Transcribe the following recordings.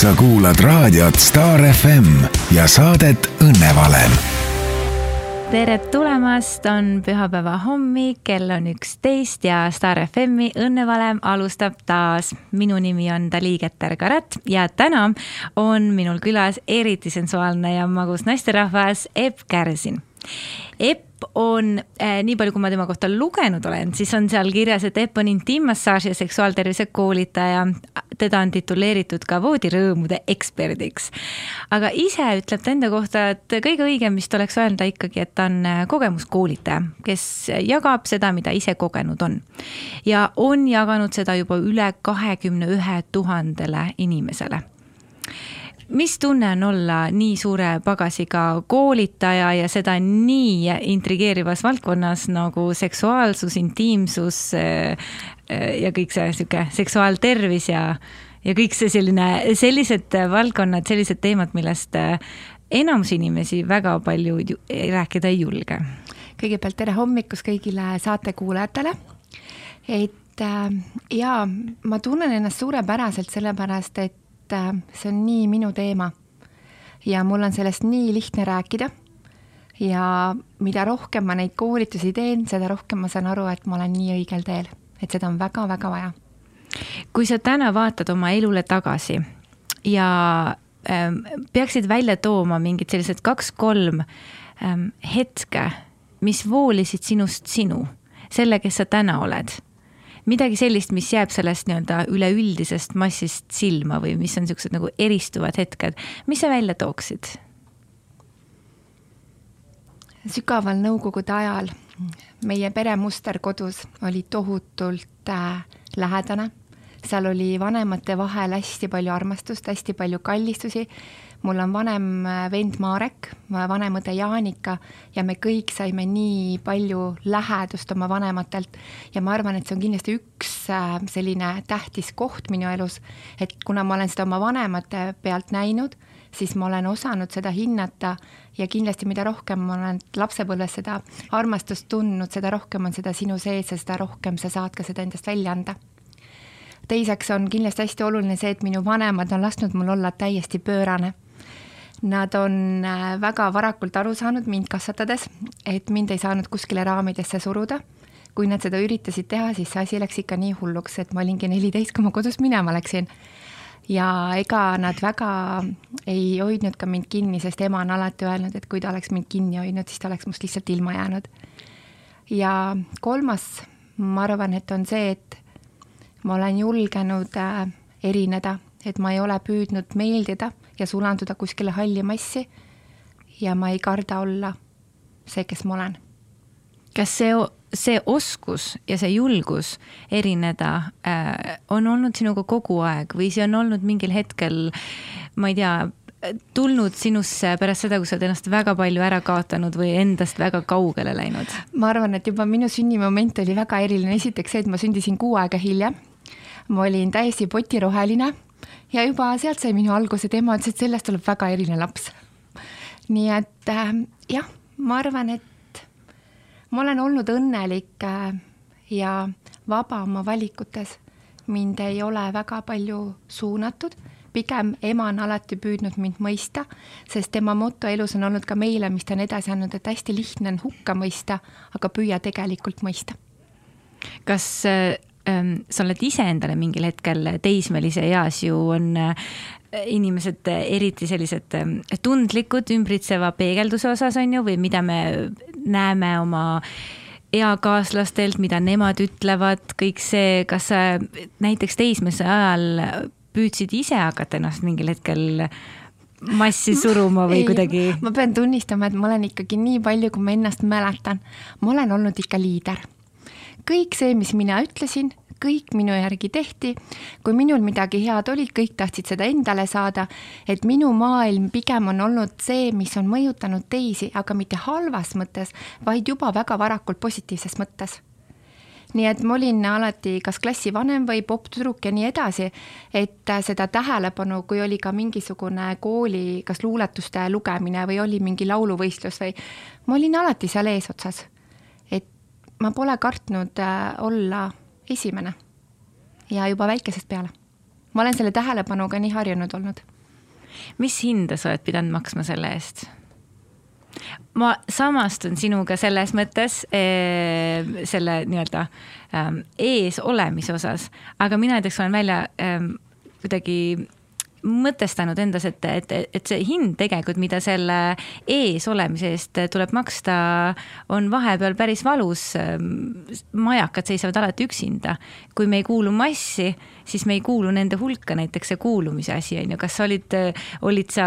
sa kuulad raadiot Star FM ja saadet Õnnevalem. tere tulemast, on pühapäeva hommik, kell on üksteist ja Star FM-i Õnnevalem alustab taas. minu nimi on Dali Keter-Karat ja täna on minul külas eriti sensuaalne ja magus naisterahvas Epp Kärsin. Epp on äh,, nii palju, kui ma tema kohta lugenud olen, siis on seal kirjas, et Epp on intiimmassaaži ja seksuaaltervise koolitaja. teda on tituleeritud ka voodirõõmude eksperdiks. aga ise ütleb ta enda kohta, et kõige õigem vist oleks öelda ikkagi, et ta on äh, kogemuskoolitaja, kes jagab seda, mida ise kogenud on. ja on jaganud seda juba üle kahekümne ühe tuhandele inimesele mis tunne on olla nii suure pagasiga koolitaja ja seda nii intrigeerivas valdkonnas nagu seksuaalsus, intiimsus eh, eh, ja kõik see sihuke seksuaaltervis ja, ja kõik see selline, sellised valdkonnad, sellised teemad, millest eh, enamus inimesi väga palju rääkida ei julge. kõigepealt tere hommikust kõigile saatekuulajatele. et ja ma tunnen ennast suurepäraselt, sellepärast et et äh, see on nii minu teema. ja mul on sellest nii lihtne rääkida. ja mida rohkem ma neid koolitusi teen, seda rohkem ma saan aru, et ma olen nii õigel teel, et seda on väga-väga vaja. kui sa täna vaatad oma elule tagasi ja ähm, peaksid välja tooma mingid sellised kaks-kolm ähm, hetke, mis voolisid sinust sinu, selle, kes sa täna oled midagi sellist, mis jääb sellest nii-öelda üleüldisest massist silma või mis on niisugused nagu eristuvad hetked, mis sa välja tooksid? sügaval nõukogude ajal meie peremuster kodus oli tohutult äh, lähedane. seal oli vanemate vahel hästi palju armastust, hästi palju kallistusi mul on vanem äh, vend Marek, vanem õde Jaanika ja me kõik saime nii palju lähedust oma vanematelt. Ja ma arvan, et see on kindlasti üks äh, selline tähtis koht minu elus, et kuna ma olen seda oma vanemate pealt näinud, siis ma olen osanud seda hinnata ja kindlasti, mida rohkem ma olen lapsepõlves seda armastust tundnud, seda rohkem on seda sinu sees ja seda rohkem sa saad ka seda endast välja anda. Teiseks on kindlasti hästi oluline see, et minu vanemad on lasknud mul olla täiesti pöörane Nad on äh, väga varakult aru saanud mind kasvatades, et mind ei saanud kuskile raamidesse suruda. kui nad seda üritasid teha, siis see asi läks ikka nii hulluks, et ma olingi neliteist, kui ma kodust minema läksin. ja ega nad väga ei hoidnud ka mind kinni, sest ema on alati öelnud, et kui ta oleks mind kinni hoidnud, siis ta oleks must lihtsalt ilma jäänud. ja kolmas, ma arvan, et on see, et ma olen julgenud äh, erineda, et ma ei ole püüdnud meeldida ja sulanduda kuskile halli massi. ja ma ei karda olla see, kes ma olen. kas see, see oskus ja see julgus erineda äh, on olnud sinuga kogu aeg või see on olnud mingil hetkel, ma ei tea, tulnud sinusse pärast seda, kui sa oled ennast väga palju ära kaotanud või endast väga kaugele läinud? ma arvan, et juba minu sünnimoment oli väga eriline, esiteks see, et ma sündisin kuu aega hiljem. ma olin täiesti potiroheline ja juba sealt sai minu alguse, tema ütles, et sellest tuleb väga eriline laps. nii et äh, jah, ma arvan, et ma olen olnud õnnelik äh, ja vaba oma valikutes. mind ei ole väga palju suunatud, pigem ema on alati püüdnud mind mõista, sest tema moto elus on olnud ka meile, mis ta on edasi andnud, et hästi lihtne on hukka mõista, aga püüa tegelikult mõista. kas äh, sa oled ise endale mingil hetkel teismelise eas ju on äh, inimesed eriti sellised ähm, tundlikud ümbritseva peegelduse osas on ju, või mida me näeme oma eakaaslastelt, mida nemad ütlevad, kõik see, kas sa näiteks teismelise ajal püüdsid ise hakata ennast mingil hetkel massi suruma või ei, kuidagi? ma pean tunnistama, et ma olen ikkagi nii palju, kui ma ennast mäletan, ma olen olnud ikka liider kõik see, mis mina ütlesin, kõik minu järgi tehti. kui minul midagi head oli, kõik tahtsid seda endale saada. et minu maailm pigem on olnud see, mis on mõjutanud teisi, aga mitte halvas mõttes, vaid juba väga varakult positiivses mõttes nii et ma olin alati kas klassi vanem või popp-tüdruk ja nii edasi, et seda tähelepanu, kui oli ka mingisugune kooli kas luuletuste lugemine või oli mingi lauluvõistlus või ma olin alati seal eesotsas ma pole kartnud äh, olla esimene ja juba väikesest peale ma olen selle tähelepanuga nii harjunud olnud. mis hinda sa oled pidanud maksma selle eest? ma samastun sinuga selles mõttes eh, selle nii-öelda ähm, ees olemise osas, aga mina näiteks olen välja ähm, kuidagi mõtestanud endas, et, et, et see hind tegelikult, mida selle ees olemise eest tuleb maksta, on vahepeal päris valus. majakad seisavad alati üksinda. kui me ei kuulu massi, siis me ei kuulu nende hulka, näiteks see kuulumise asi on ju, kas olid, olid sa,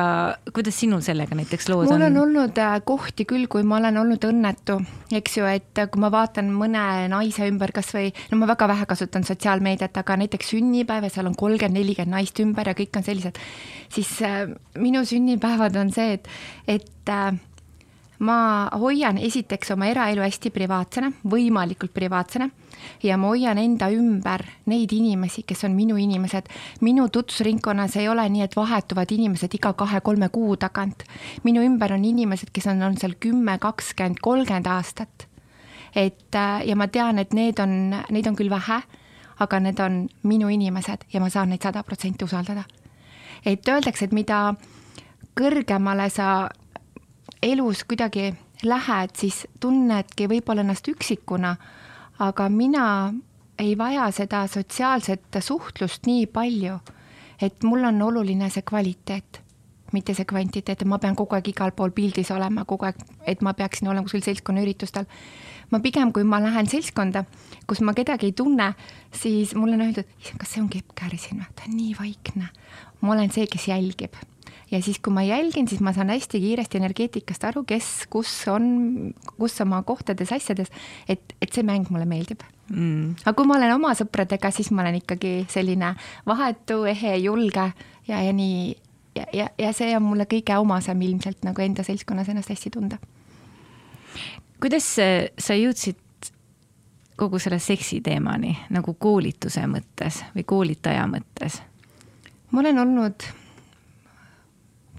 kuidas sinul sellega näiteks lood on? mul on olnud äh, kohti küll, kui ma olen olnud õnnetu, eks ju, et kui ma vaatan mõne naise ümber kasvõi, no ma väga vähe kasutan sotsiaalmeediat, aga näiteks sünnipäev ja seal on kolmkümmend, nelikümmend naist ümber ja kõik on sellised, siis äh, minu sünnipäevad on see, et, et äh, ma hoian esiteks oma eraelu hästi privaatsena, võimalikult privaatsena ja ma hoian enda ümber neid inimesi, kes on minu inimesed. minu tutvusringkonnas ei ole nii, et vahetuvad inimesed iga kahe-kolme kuu tagant. minu ümber on inimesed, kes on olnud seal kümme, kakskümmend, kolmkümmend aastat. et äh, ja ma tean, et need on, neid on küll vähe, aga need on minu inimesed ja ma saan neid sada protsenti usaldada. Et öeldakse, et mida kõrgemale sa elus kuidagi lähed, siis tunnedki võib-olla ennast üksikuna aga mina ei vaja seda sotsiaalset suhtlust nii palju, et mul on oluline see kvaliteet, mitte see kvantiteet, et ma pean kogu aeg igal pool pildis olema, kogu aeg, et ma peaksin olema kuskil seltskonnaüritustel. ma pigem, kui ma lähen seltskonda, kus ma kedagi ei tunne, siis mulle on öeldud, kas see on Kepp Kääri või, ta on nii vaikne. Ma olen see, kes jälgib ja siis, kui ma jälgin, siis ma saan hästi kiiresti energeetikast aru, kes, kus on, kus oma kohtades, asjades, et, et see mäng mulle meeldib mm.. aga kui ma olen oma sõpradega, siis ma olen ikkagi selline vahetu, ehe, julge ja, ja nii ja, ja, ja see on mulle kõige omasem ilmselt nagu enda seltskonnas ennast hästi tunda. kuidas sa jõudsid kogu selle seksi teemani nagu koolituse mõttes või koolitaja mõttes? Ma olen olnud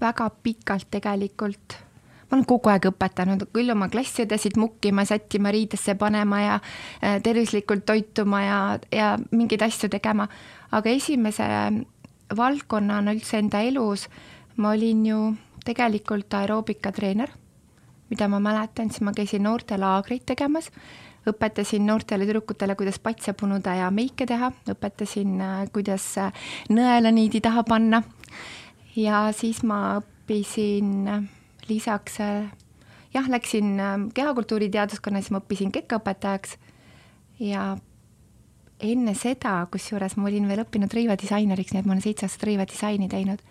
väga pikalt tegelikult. ma olen kogu aeg õpetanud, küll oma klassiõdesid mukkima, sättima, riidesse panema ja äh, tervislikult toituma ja, ja mingeid asju tegema. aga esimese valdkonnana üldse enda elus ma olin ju tegelikult aeroobikatreener, mida ma mäletan, siis ma käisin noortelaagreid tegemas õpetasin noortele tüdrukutele, kuidas patse punuda ja meike teha, õpetasin, äh, kuidas äh, nõela niidi taha panna ja siis ma õppisin lisaks, jah, läksin kehakultuuri teaduskonna, siis ma õppisin kekaõpetajaks ja enne seda, kusjuures ma olin veel õppinud rõivadisaineriks, nii et ma olen seitse aastat rõivadisaini teinud.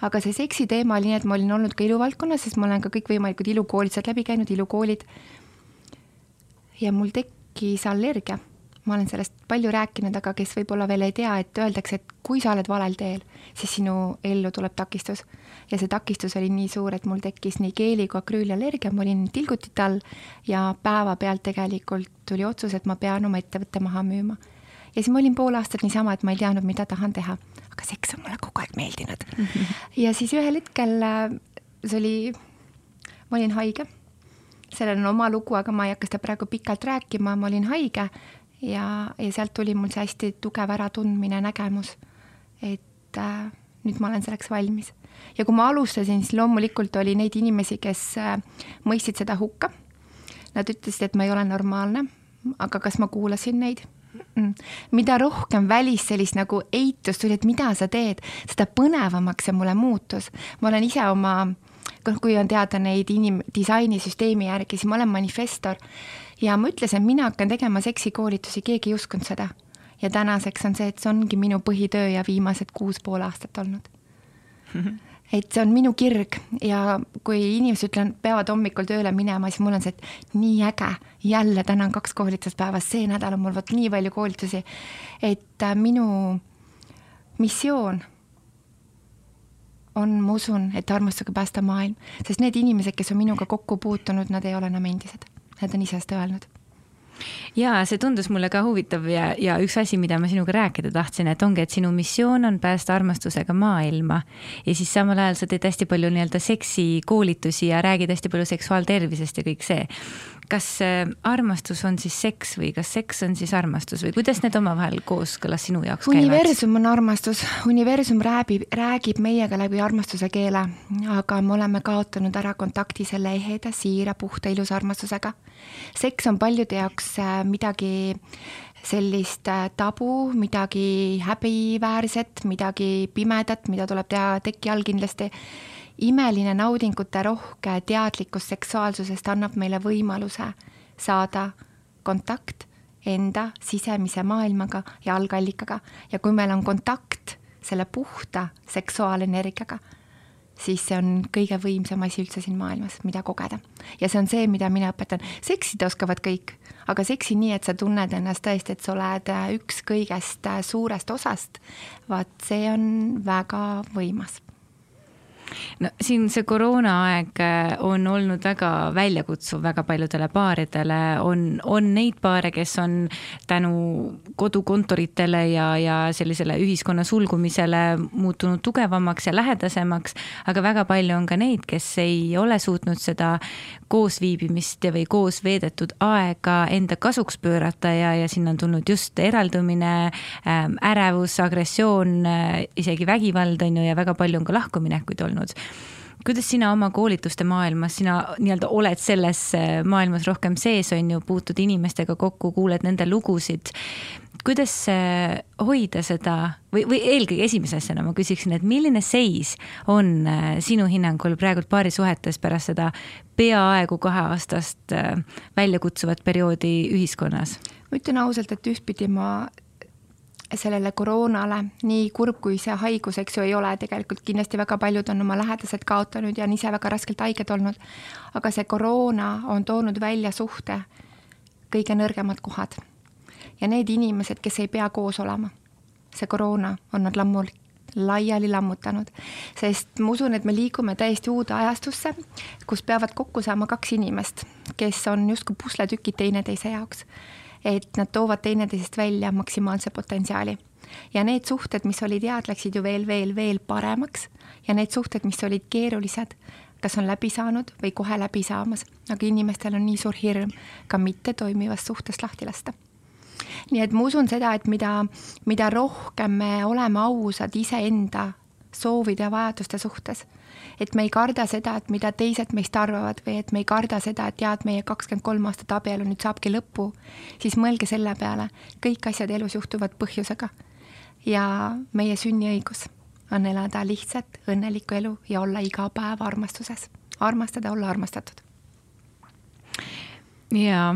aga see seksi teema oli nii, et ma olin olnud ka iluvaldkonnas, sest ma olen ka kõikvõimalikud ilukoolitused läbi käinud, ilukoolid. Ja mul tekkis allergia ma olen sellest palju rääkinud, aga kes võib-olla veel ei tea, et öeldakse, et kui sa oled valel teel, siis sinu ellu tuleb takistus. ja see takistus oli nii suur, et mul tekkis nii keeli kui akrüüliallergia, ma olin tilgutite all ja päevapealt tegelikult tuli otsus, et ma pean oma ettevõtte maha müüma. ja siis ma olin pool aastat niisama, et ma ei teadnud, mida tahan teha, aga seks on mulle kogu aeg meeldinud mm. -hmm. ja siis ühel hetkel, äh, see oli, ma olin haige sellel on oma lugu, aga ma ei hakka seda praegu pikalt rääkima, ma olin haige ja, ja sealt tuli mul see hästi tugev äratundmine, nägemus, et äh, nüüd ma olen selleks valmis. ja kui ma alustasin, siis loomulikult oli neid inimesi, kes äh, mõistsid seda hukka. Nad ütlesid, et ma ei ole normaalne, aga kas ma kuulasin neid? Mm. mida rohkem välist sellist nagu eitust tuli, et mida sa teed, seda põnevamaks see mulle muutus. ma olen ise oma, kui on teada neid inim-, disainisüsteemi järgi, siis ma olen manifestor ja ma ütlesin, et mina hakkan tegema seksikoolitusi, keegi ei uskunud seda. ja tänaseks on see, et see ongi minu põhitöö ja viimased kuus pool aastat olnud et see on minu kirg ja kui inimesed ütlevad, peavad hommikul tööle minema, siis mul on see, et nii äge, jälle täna on kaks koolitust päevas, see nädal on mul vot nii palju koolitusi. et äh, minu missioon on, ma usun, et armastusega päästa maailm, sest need inimesed, kes on minuga kokku puutunud, nad ei ole enam endised nad on ise seda öelnud ja see tundus mulle ka huvitav ja, ja üks asi, mida ma sinuga rääkida tahtsin, et ongi, et sinu missioon on päästa armastusega maailma. ja siis samal ajal sa teed hästi palju nii-öelda seksikoolitusi ja räägid hästi palju seksuaaltervisest ja kõik see. Kas armastus on siis seks või kas seks on siis armastus või kuidas need omavahel kooskõlas sinu jaoks käivad? universum on armastus, universum rääbib, räägib meiega läbi armastuse keele, aga me oleme kaotanud ära kontakti selle eheda, siira, puhta, ilusa armastusega. seks on paljude jaoks äh, midagi sellist äh, tabu, midagi häbiväärset, midagi pimedat, mida tuleb teha teki all kindlasti. Imeline naudingute rohke teadlikkus seksuaalsusest annab meile võimaluse saada kontakt enda sisemise maailmaga ja algallikaga. Ja kui meil on kontakt selle puhta seksuaalenergiaga, siis see on kõige võimsam asi üldse siin maailmas, mida kogeda. ja see on see, mida mina õpetan. seksida oskavad kõik, aga seksi nii, et sa tunned ennast tõesti, et sa oled üks kõigest suurest osast, vaat see on väga võimas no siin see koroonaaeg äh, on olnud väga väljakutsuv väga paljudele paaridele, on, on neid paare, kes on tänu kodukontoritele ja, ja sellisele ühiskonna sulgumisele muutunud tugevamaks ja lähedasemaks, aga väga palju on ka neid, kes ei ole suutnud seda koosviibimist või koos veedetud aega enda kasuks pöörata ja, ja sinna on tulnud just eraldumine, ähm, ärevus, agressioon, äh, isegi vägivald on ju ja väga palju on ka lahkuminekuid olnud kuidas sina oma koolituste maailmas, sina nii-öelda oled selles äh, maailmas rohkem sees, on ju, puutud inimestega kokku, kuuled nende lugusid. kuidas äh, hoida seda või, või eelkõige esimese asjana ma küsiksin, et milline seis on sinu hinnangul praegult paarisuhetes pärast seda peaaegu kaheaastast väljakutsuvat perioodi ühiskonnas? ma ütlen ausalt, et ühtpidi ma sellele koroonale, nii kurb kui see haigus, eks ju, ei ole, tegelikult kindlasti väga paljud on oma lähedased kaotanud ja on ise väga raskelt haiged olnud, aga see koroona on toonud välja suhte kõige nõrgemad kohad. ja need inimesed, kes ei pea koos olema, see koroona on nad lammul laiali lammutanud, sest ma usun, et me liigume täiesti uude ajastusse, kus peavad kokku saama kaks inimest, kes on justkui pusletükid teineteise jaoks et nad toovad teineteisest välja maksimaalse potentsiaali. ja need suhted, mis olid head, läksid ju veel, veel, veel paremaks ja need suhted, mis olid keerulised, kas on läbi saanud või kohe läbi saamas, aga inimestel on nii suur hirm ka mitte toimivast suhtest lahti lasta nii et ma usun seda, et mida, mida rohkem me oleme ausad iseenda soovide ja vajaduste suhtes, et me ei karda seda, et mida teised meist arvavad või et me ei karda seda, et jaa, et meie kakskümmend kolm aastat abielu nüüd saabki lõpu, siis mõelge selle peale, kõik asjad elus juhtuvad põhjusega. ja meie sünniõigus on elada lihtsat, õnnelikku elu ja olla iga päev armastuses, armastada, olla armastatud. ja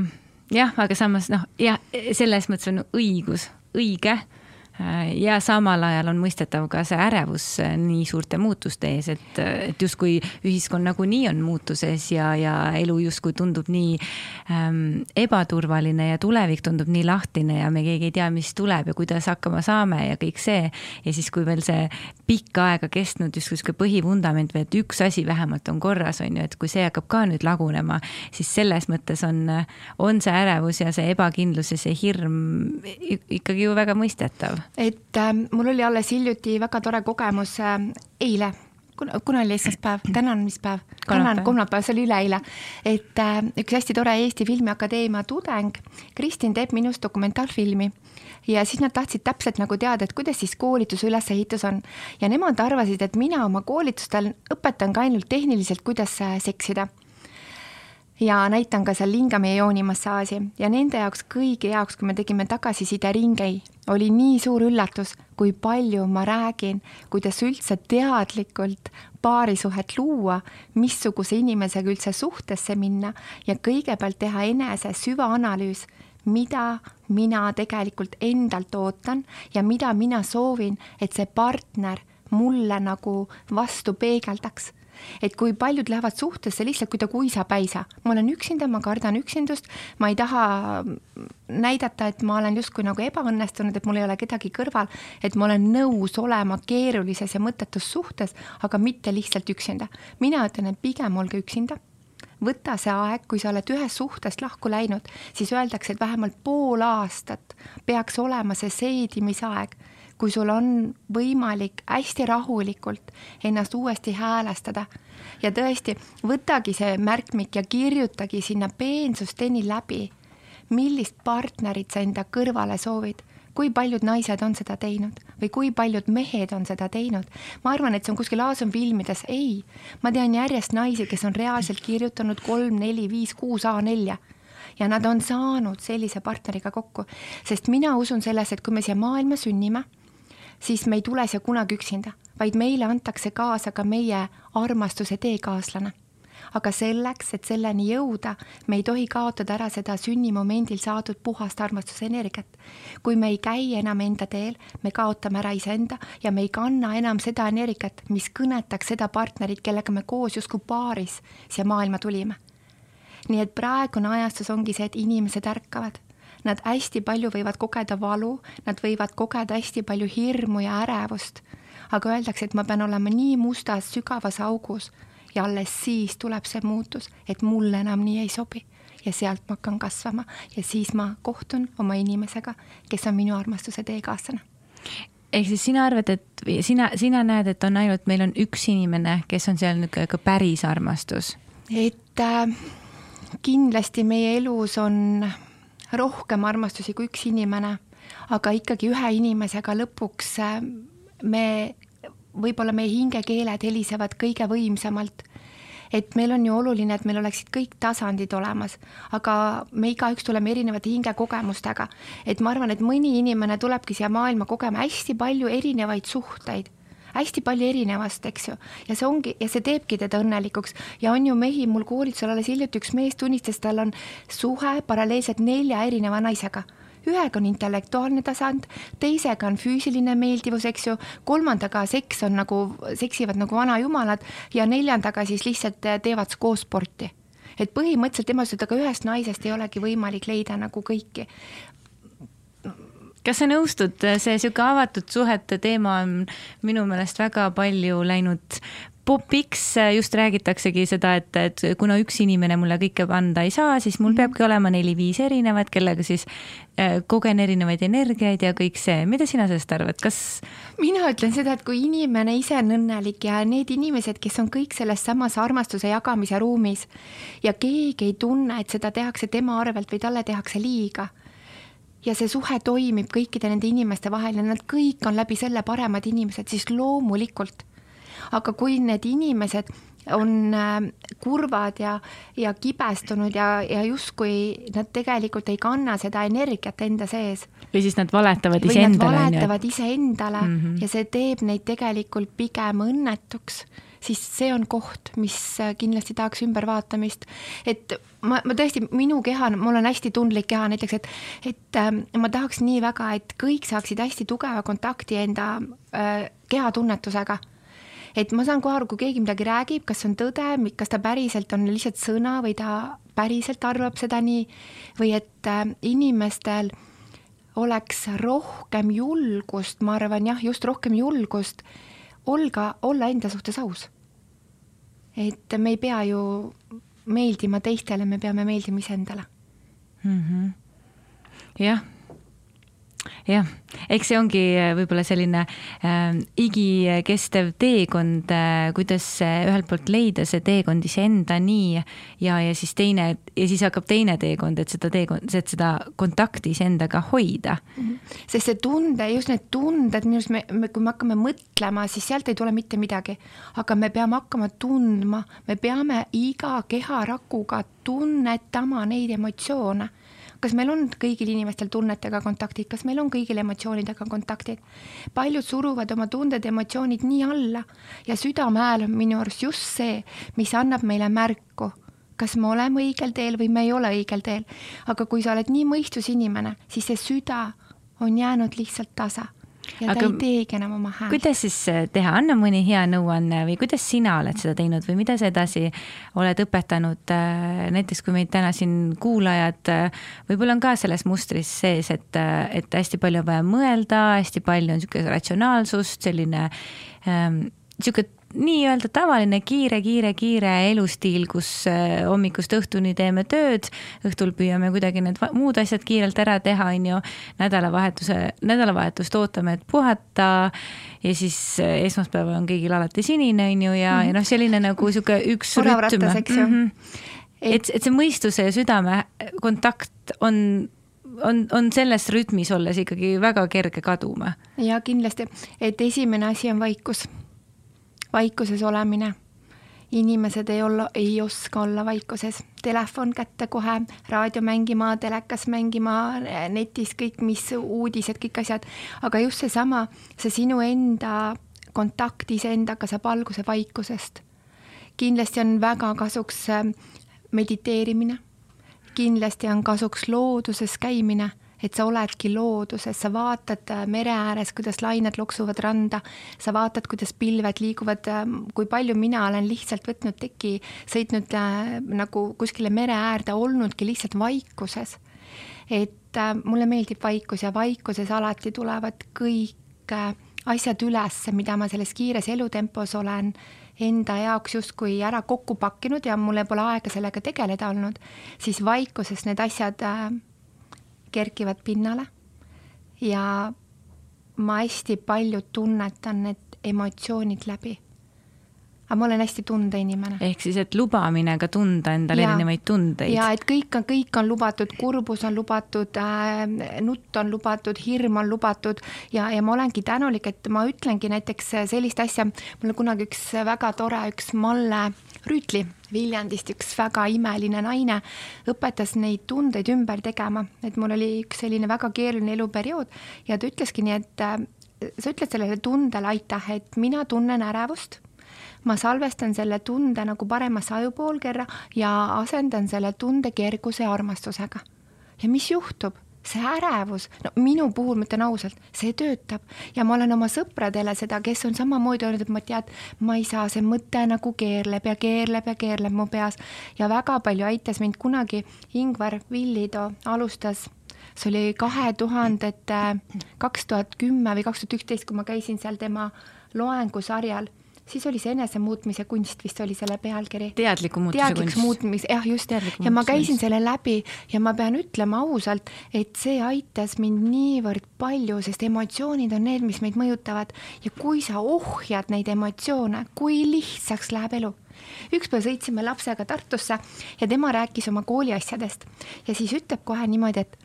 jah, aga samas noh, jah, selles mõttes on õigus, õige ja samal ajal on mõistetav ka see ärevus äh, nii suurte muutuste ees, et, et justkui ühiskond nagunii on muutuses ja, ja elu justkui tundub nii ähm, ebaturvaline ja tulevik tundub nii lahtine ja me keegi ei tea, mis tuleb ja kuidas hakkama saame ja kõik see. ja siis, kui veel see pikka aega kestnud justkui sihuke põhivundament või et üks asi vähemalt on korras, on ju, et kui see hakkab ka nüüd lagunema, siis selles mõttes on, on see ärevus ja see ebakindlus ja see hirm ikkagi ju väga mõistetav et äh, mul oli alles hiljuti väga tore kogemus äh, eile kuna, kuna oli esmaspäev, täna on mis päev? täna on kolmapäev, see oli üleeile. et äh, üks hästi tore Eesti Filmiakadeemia tudeng, Kristin teeb minust dokumentaalfilmi ja siis nad tahtsid täpselt nagu teada, et kuidas siis koolituse ülesehitus on. ja nemad arvasid, et mina oma koolitustel õpetan ka ainult tehniliselt, kuidas äh, seksida ja näitan ka seal lingami ja joonimassaaži ja nende jaoks kõigi jaoks, kui me tegime tagasisideringeid, oli nii suur üllatus, kui palju ma räägin, kuidas üldse teadlikult paarisuhet luua, missuguse inimesega üldse suhtesse minna ja kõigepealt teha enese süvaanalüüs, mida mina tegelikult endalt ootan ja mida mina soovin, et see partner mulle nagu vastu peegeldaks et kui paljud lähevad suhtesse lihtsalt kuidagi uisapäisa, ma olen üksinda, ma kardan üksindust, ma ei taha näidata, et ma olen justkui nagu ebaõnnestunud, et mul ei ole kedagi kõrval, et ma olen nõus olema keerulises ja mõttetus suhtes, aga mitte lihtsalt üksinda. mina ütlen, et pigem olge üksinda. Võta see aeg, kui sa oled ühest suhtest lahku läinud, siis öeldakse, et vähemalt pool aastat peaks olema see seedimisaeg kui sul on võimalik hästi rahulikult ennast uuesti häälestada ja tõesti, võtagi see märkmik ja kirjutagi sinna peensusteni läbi, millist partnerit sa enda kõrvale soovid kui paljud naised on seda teinud või kui paljud mehed on seda teinud. ma arvan, et see on kuskil Aason-filmides, ei. ma tean järjest naisi, kes on reaalselt kirjutanud kolm, neli, viis, kuus A4 ja nad on saanud sellise partneriga kokku, sest mina usun sellesse, et kui me siia maailma sünnime, siis me ei tule siia kunagi üksinda, vaid meile antakse kaasa ka meie armastuse teekaaslane aga selleks, et selleni jõuda, me ei tohi kaotada ära seda sünnimomendil saadud puhast armastuse energiat. kui me ei käi enam enda teel, me kaotame ära iseenda ja me ei kanna enam seda energiat, mis kõnetaks seda partnerit, kellega me koos justkui paaris siia maailma tulime. nii et praegune ajastus ongi see, et inimesed ärkavad nad hästi palju võivad kogeda valu, nad võivad kogeda hästi palju hirmu ja ärevust. aga öeldakse, et ma pean olema nii mustas sügavas augus, ja alles siis tuleb see muutus, et mulle enam nii ei sobi ja sealt ma hakkan kasvama ja siis ma kohtun oma inimesega, kes on minu armastuse teekaaslane. ehk siis sina arvad, et sina, sina näed, et on ainult, meil on üks inimene, kes on seal niisugune ka päris armastus? et äh, kindlasti meie elus on rohkem armastusi kui üks inimene, aga ikkagi ühe inimesega lõpuks äh, me võib-olla meie hingekeeled helisevad kõige võimsamalt. et meil on ju oluline, et meil oleksid kõik tasandid olemas, aga me igaüks tuleme erinevate hingekogemustega. et ma arvan, et mõni inimene tulebki siia maailma kogema hästi palju erinevaid suhteid hästi palju erinevast, eks ju, ja see ongi, ja see teebki teda õnnelikuks. Ja on ju mehi, mul koolitusel alles hiljuti üks mees tunnistas, tal on suhe paralleelselt nelja erineva naisega. Ühega on intellektuaalne tasand, teisega on füüsiline meeldivus, eks ju, kolmandaga seks on nagu, seksivad nagu vanajumalad ja neljandaga siis lihtsalt teevad koos sporti. Et põhimõtteliselt tema ütles, et aga ühest naisest ei olegi võimalik leida nagu kõiki kas sa nõustud, see niisugune avatud suhete teema on minu meelest väga palju läinud popiks just räägitaksegi seda, et, et kuna üks inimene mulle kõike anda ei saa, siis mul -hmm. peabki olema neli-viis erinevat, kellega siis äh, kogen erinevaid energiaid ja kõik see. mida sina sellest arvad, kas? mina ütlen seda, et kui inimene ise on õnnelik ja need inimesed, kes on kõik selles samas armastuse jagamise ruumis ja keegi ei tunne, et seda tehakse tema arvelt või talle tehakse liiga ja see suhe toimib kõikide nende inimeste vahel ja nad kõik on läbi selle paremad inimesed, siis loomulikult aga kui need inimesed on äh, kurvad ja, ja kibestunud ja, ja justkui nad tegelikult ei kanna seda energiat enda sees. või siis nad valetavad iseendale. valetavad iseendale mm -hmm. ja see teeb neid tegelikult pigem õnnetuks siis see on koht, mis äh, kindlasti tahaks ümbervaatamist. et ma, ma tõesti, minu keha, mul on hästi tundlik keha näiteks, et, et äh, ma tahaks nii väga, et kõik saaksid hästi tugeva kontakti enda äh, kehatunnetusega et ma saan kohe aru, kui keegi midagi räägib, kas see on tõde, kas ta päriselt on lihtsalt sõna või ta päriselt arvab seda nii või et äh, inimestel oleks rohkem julgust, ma arvan jah, just rohkem julgust olga, olla enda suhtes aus. Et me ei pea ju meeldima teistele, me peame meeldima iseendale mm. -hmm. jah jah, eks see ongi äh, võib-olla selline äh, igikestev teekond äh,, kuidas ühelt poolt leida see teekond iseendani ja, ja siis teine ja siis hakkab teine teekond, et seda teekond, et seda kontakti iseendaga hoida. -hmm. sest see tunde, just need tunded, minu arust me, me, kui me hakkame mõtlema, siis sealt ei tule mitte midagi. aga me peame hakkama tundma, me peame iga keharakuga tunnetama neid emotsioone kas meil on kõigil inimestel tunnetega kontaktid, kas meil on kõigil emotsioonidega kontaktid? paljud suruvad oma tunded emotsioonid nii alla ja südame hääl on minu arust just see, mis annab meile märku, kas me oleme õigel teel või me ei ole õigel teel. aga kui sa oled nii mõistusinimene, siis see süda on jäänud lihtsalt tasa ja Aga ta ei teegi enam oma häält. kuidas siis äh, teha, anna mõni hea nõuanne või kuidas sina oled seda teinud või mida sa edasi oled õpetanud, äh, näiteks kui meid täna siin kuulajad äh, võib-olla on ka selles mustris sees, et, et hästi palju on vaja mõelda, hästi palju on niisugune ratsionaalsust, selline ähm, niisugune nii-öelda tavaline kiire, kiire, kiire elustiil, kus äh, hommikust õhtuni teeme tööd, õhtul püüame kuidagi need muud asjad kiirelt ära teha, on ju. nädalavahetuse, nädalavahetust ootame, et puhata ja siis äh, esmaspäeval on kõigil alati sinine, on ju, ja mm, -hmm. ja noh, selline nagu sihuke üks rütm. Mm -hmm. et, et see mõistuse ja südame kontakt on on, on selles rütmis olles ikkagi väga kerge kaduma. ja kindlasti, et esimene asi on vaikus vaikuses olemine. inimesed ei olla, ei oska olla vaikuses, telefon kätte kohe, raadio mängima, telekas mängima, netis kõik, mis uudised, kõik asjad, aga just seesama, see sinu enda kontakt iseendaga saab alguse vaikusest. kindlasti on väga kasuks äh, mediteerimine, kindlasti on kasuks looduses käimine et sa oledki looduses, sa vaatad äh, mere ääres, kuidas lained loksuvad randa, sa vaatad, kuidas pilved liiguvad, äh, kui palju mina olen lihtsalt võtnud teki, sõitnud äh, nagu kuskile mere äärde, olnudki lihtsalt vaikuses. et mulle meeldib vaikus ja vaikuses alati tulevad kõik asjad üles, mida ma selles kiires elutempos olen enda jaoks justkui ära kokku pakkinud ja mul pole aega sellega tegeleda olnud, siis vaikuses need asjad kerkivad pinnale ja ma hästi palju tunnetan need emotsioonid läbi. aga ma olen hästi tundeinimene. ehk siis, et lubamine ka tunda endal erinevaid tundeid. ja et kõik on, kõik on lubatud, kurbus on lubatud äh,, nutt on lubatud, hirm on lubatud ja, ja ma olengi tänulik, et ma ütlengi näiteks sellist asja, mul kunagi üks väga tore, üks Malle Rüütli Viljandist, üks väga imeline naine, õpetas neid tundeid ümber tegema, et mul oli üks selline väga keeruline eluperiood ja ta ütleski nii, et äh, sa ütled sellele tundele aitäh, et mina tunnen ärevust ma salvestan selle tunde nagu paremasse ajupoolkerra ja asendan selle tunde kerguse ja armastusega. ja mis juhtub? See ärevus, no minu puhul ma ütlen ausalt, see töötab. Ja ma olen oma sõpradele seda, kes on samamoodi öelnud, et ma tead, ma ei saa, see mõte nagu keerleb ja keerleb ja keerleb mu peas. Ja väga palju aitas mind kunagi Ingvar Villido alustas. See oli kahe tuhandete, kaks tuhat kümme või kaks tuhat üksteist, kui ma käisin seal tema loengusarjal siis oli see enesemuutmise kunst vist oli selle pealkiri. teadliku muutuse teadlikuks kunst. muutmis, jah, just. ja ma käisin selle läbi ja ma pean ütlema ausalt, et see aitas mind niivõrd palju, sest emotsioonid on need, mis meid mõjutavad ja kui sa ohjad neid emotsioone, kui lihtsaks läheb elu üks päev sõitsime lapsega Tartusse ja tema rääkis oma kooliasjadest ja siis ütleb kohe niimoodi, et,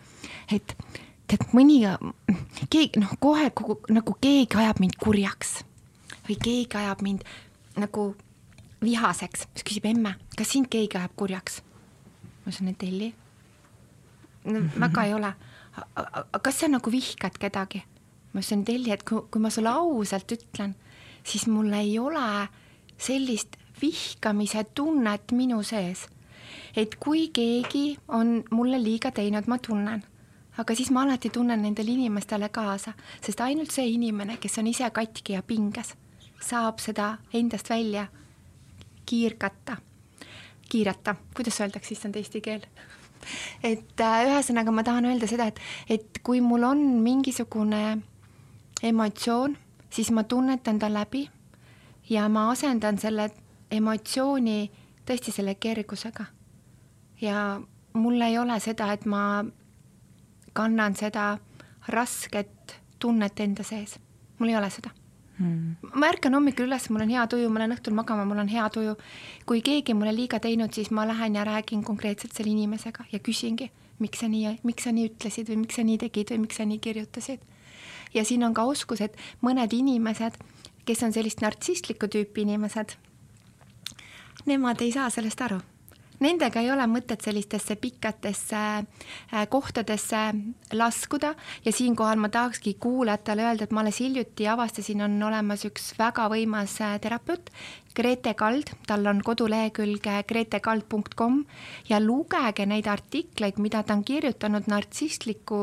et tead, mõni, keegi noh, kohe nagu keegi ajab mind kurjaks või keegi ajab mind nagu vihaseks, siis küsib emme, kas sind keegi ajab kurjaks? ma ütlesin, et Elli no,. väga ei ole. kas sa nagu vihkad kedagi? ma ütlesin, et Elli, et kui, kui ma sulle ausalt ütlen, siis mul ei ole sellist vihkamise tunnet minu sees. et kui keegi on mulle liiga teinud, ma tunnen aga siis ma alati tunnen nendele inimestele kaasa, sest ainult see inimene, kes on ise katki ja pinges saab seda endast välja kiirgata, kiirata, kuidas öeldakse issand eesti keel? et äh, ühesõnaga ma tahan öelda seda, et, et kui mul on mingisugune emotsioon, siis ma tunnetan ta läbi ja ma asendan selle emotsiooni tõesti selle kergusega. ja mul ei ole seda, et ma kannan seda rasket tunnet enda sees, mul ei ole seda hmm.. ma ärkan hommikul üles, mul on hea tuju, ma lähen õhtul magama, mul on hea tuju. kui keegi mulle liiga teinud, siis ma lähen ja räägin konkreetselt selle inimesega ja küsingi, miks sa nii, miks sa nii ütlesid või miks sa nii tegid või miks sa nii kirjutasid. ja siin on ka oskus, et mõned inimesed, kes on sellist nartsistlikku tüüpi inimesed, nemad ei saa sellest aru nendega ei ole mõtet sellistesse pikatesse äh, kohtadesse laskuda. Ja siinkohal ma tahakski kuulajatele öelda, et ma alles hiljuti avastasin, on olemas üks väga võimas äh, terapeut, Grete Kald, tal on kodulehekülg gretekald.com ja lugege neid artikleid, mida ta on kirjutanud nartsistliku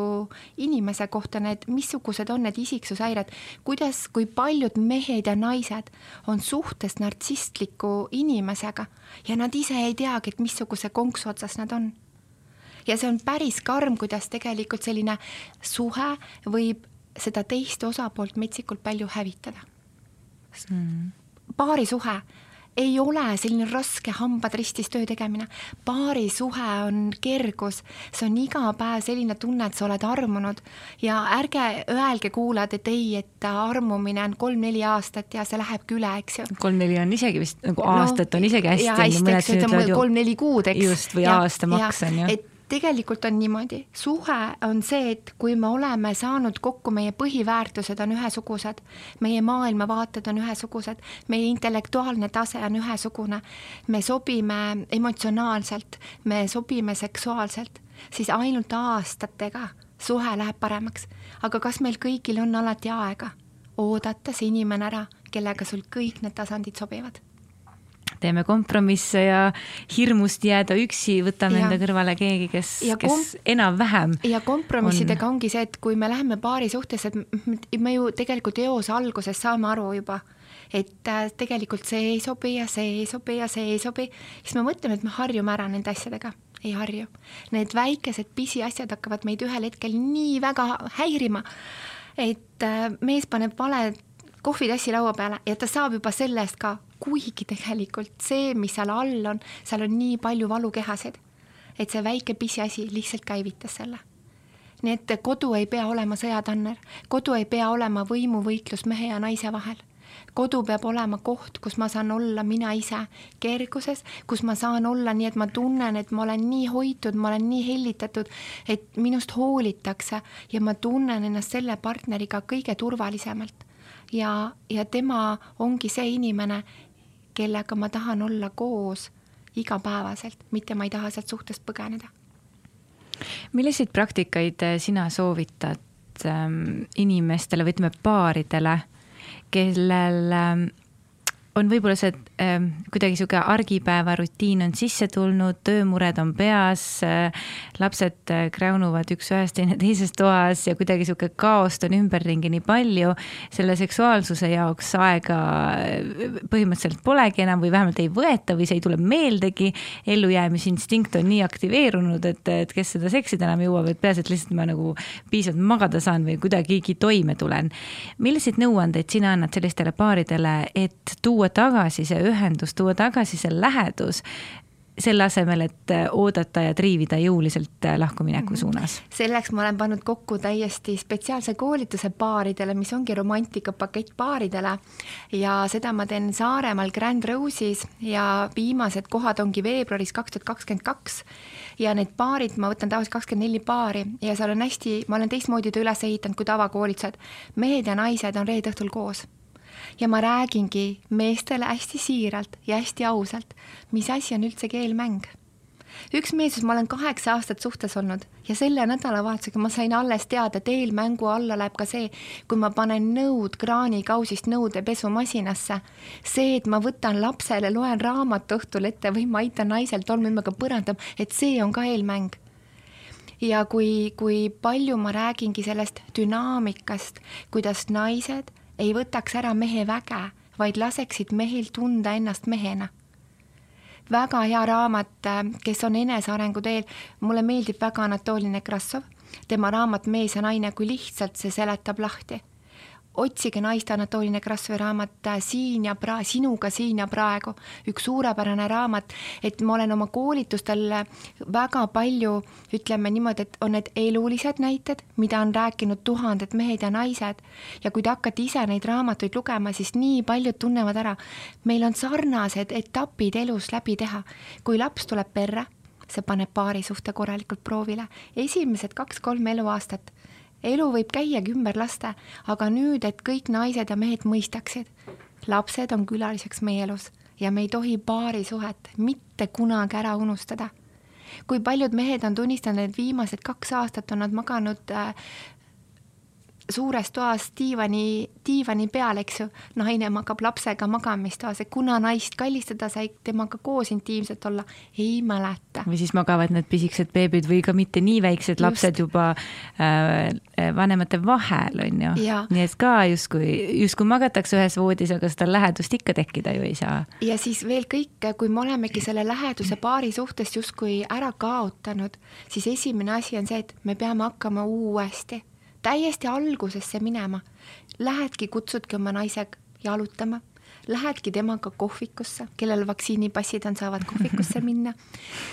inimese kohta, need, missugused on need isiksushäired, kuidas, kui paljud mehed ja naised on suhtes nartsistliku inimesega? Ja nad ise ei teagi, et missuguse konksu otsas nad on. ja see on päris karm, kuidas tegelikult selline suhe võib seda teist osapoolt metsikult palju hävitada mm paarisuhe ei ole selline raske hambad ristis töö tegemine. paarisuhe on kergus, see on iga päev selline tunne, et sa oled armunud ja ärge öelge kuulajad, et ei, et armumine on kolm-neli aastat ja see lähebki üle, eks ju. kolm-neli on isegi vist nagu aastat no, on isegi hästi. hästi, eks ju, ütleme kolm-neli kuud, eks. just, või ja, aastamaks on ju. et tegelikult on niimoodi, suhe on see, et kui me oleme saanud kokku, meie põhiväärtused on ühesugused, meie maailmavaated on ühesugused, meie intellektuaalne tase on ühesugune, me sobime emotsionaalselt, me sobime seksuaalselt, siis ainult aastatega suhe läheb paremaks. aga kas meil kõigil on alati aega oodata see inimene ära, kellega sul kõik need tasandid sobivad? Teeme kompromisse ja hirmust jääda üksi, võtame ja. enda kõrvale keegi, kes, kes enam-vähem. ja kompromissidega on. ongi see, et kui me läheme paari suhtesse, et me ju tegelikult eos alguses saame aru juba, et äh, tegelikult see ei sobi ja see ei sobi ja see ei sobi, siis me mõtleme, et me harjume ära nende asjadega ei harju. Need väikesed pisiasjad hakkavad meid ühel hetkel nii väga häirima, et äh, mees paneb vale kohvitassi laua peale ja ta saab juba selle eest ka kuigi tegelikult see, mis seal all on, seal on nii palju valukehasid, et see väike pisiasi lihtsalt käivitas selle. nii et kodu ei pea olema sõjatanner, kodu ei pea olema võimuvõitlus mehe ja naise vahel kodu peab olema koht, kus ma saan olla mina ise kerguses, kus ma saan olla nii, et ma tunnen, et ma olen nii hoitud, ma olen nii hellitatud, et minust hoolitakse ja ma tunnen ennast selle partneriga kõige turvalisemalt. ja, ja tema ongi see inimene, kellega ma tahan olla koos igapäevaselt, mitte ma ei taha sealt suhtest põgeneda. milliseid praktikaid eh, sina soovitad ähm, inimestele või ütleme, paaridele, kellel ähm, on võib-olla see kuidagi sihuke argipäeva rutiin on sisse tulnud, töömured on peas äh,, lapsed äh, kräunuvad üks ühes, teine teises toas ja kuidagi sihuke kaost on ümberringi nii palju. selle seksuaalsuse jaoks aega äh, põhimõtteliselt polegi enam või vähemalt ei võeta või see ei tule meeldegi. ellujäämisinstinkt on nii aktiveerunud, et, et kes seda seksida enam jõuab, et peaasi, et lihtsalt ma nagu piisavalt magada saan või kuidagigi toime tulen. milliseid nõuandeid sina annad sellistele paaridele, et tuua tagasi see ühendus, tuua tagasi see lähedus, selle asemel, et oodata ja triivida jõuliselt lahkumineku mhm. suunas. selleks ma olen pannud kokku täiesti spetsiaalse koolituse paaridele, mis ongi romantikapakett paaridele ja seda ma teen Saaremaal Grand Rose'is ja viimased kohad ongi veebruaris kaks tuhat kakskümmend kaks ja need paarid, ma võtan tavaliselt kakskümmend neli paari ja seal on hästi, ma olen teistmoodi ta üles ehitanud kui tavakoolitused. mehed ja naised on reede õhtul koos ja ma räägingi meestele hästi siiralt ja hästi ausalt, mis asi on üldse keelmäng. üks mees, ma olen kaheksa aastat suhtes olnud ja selle nädalavahetusega ma sain alles teada, et eelmängu alla läheb ka see, kui ma panen nõud kraanikausist nõude pesumasinasse. see, et ma võtan lapsele, loen raamatu õhtul ette või ma aitan naisel tolmuimega põrandama, et see on ka eelmäng ja kui, kui palju ma räägingi sellest dünaamikast, kuidas naised ei võtaks ära mehe väge, vaid laseksid mehel tunda ennast mehena. väga hea raamat, äh, kes on enesearengu teel, mulle meeldib väga Anatoli Nekrassov, tema raamat Mees ja naine, kui lihtsalt see seletab lahti otsige naist Anatoli Nekrassovi raamat äh, Siin ja pra-, sinuga siin ja praegu, üks suurepärane raamat, et ma olen oma koolitustel äh, väga palju, ütleme niimoodi, et on need elulised näited, mida on rääkinud tuhanded mehed ja naised ja kui te hakkate ise neid raamatuid lugema, siis nii paljud tunnevad ära, meil on sarnased etapid elus läbi teha. kui laps tuleb perre, see paneb paari suhte korralikult proovile, esimesed kaks-kolm eluaastat elu võib käiagi ümber laste, aga nüüd, et kõik naised ja mehed mõistaksid, lapsed on külaliseks meie elus ja me ei tohi paarisuhet mitte kunagi ära unustada. kui paljud mehed on tunnistanud, et viimased kaks aastat on nad maganud äh, suures toas diivani, diivani peal, eks ju, naine magab lapsega magamistoas ja kuna naist kallistada sai temaga koos intiimselt olla, ei mäleta. või siis magavad need pisikesed beebid või ka mitte nii väiksed Just. lapsed juba äh, vanemate vahel, on ju. nii et ka justkui, justkui magatakse ühes voodis, aga seda lähedust ikka tekkida ju ei saa. ja siis veel kõik, kui me olemegi selle läheduse paari suhtest justkui ära kaotanud, siis esimene asi on see, et me peame hakkama uuesti täiesti algusesse minema. Lähedki, kutsudki oma naise jalutama, lähedki temaga kohvikusse, kellel vaktsiinipassid on, saavad kohvikusse minna.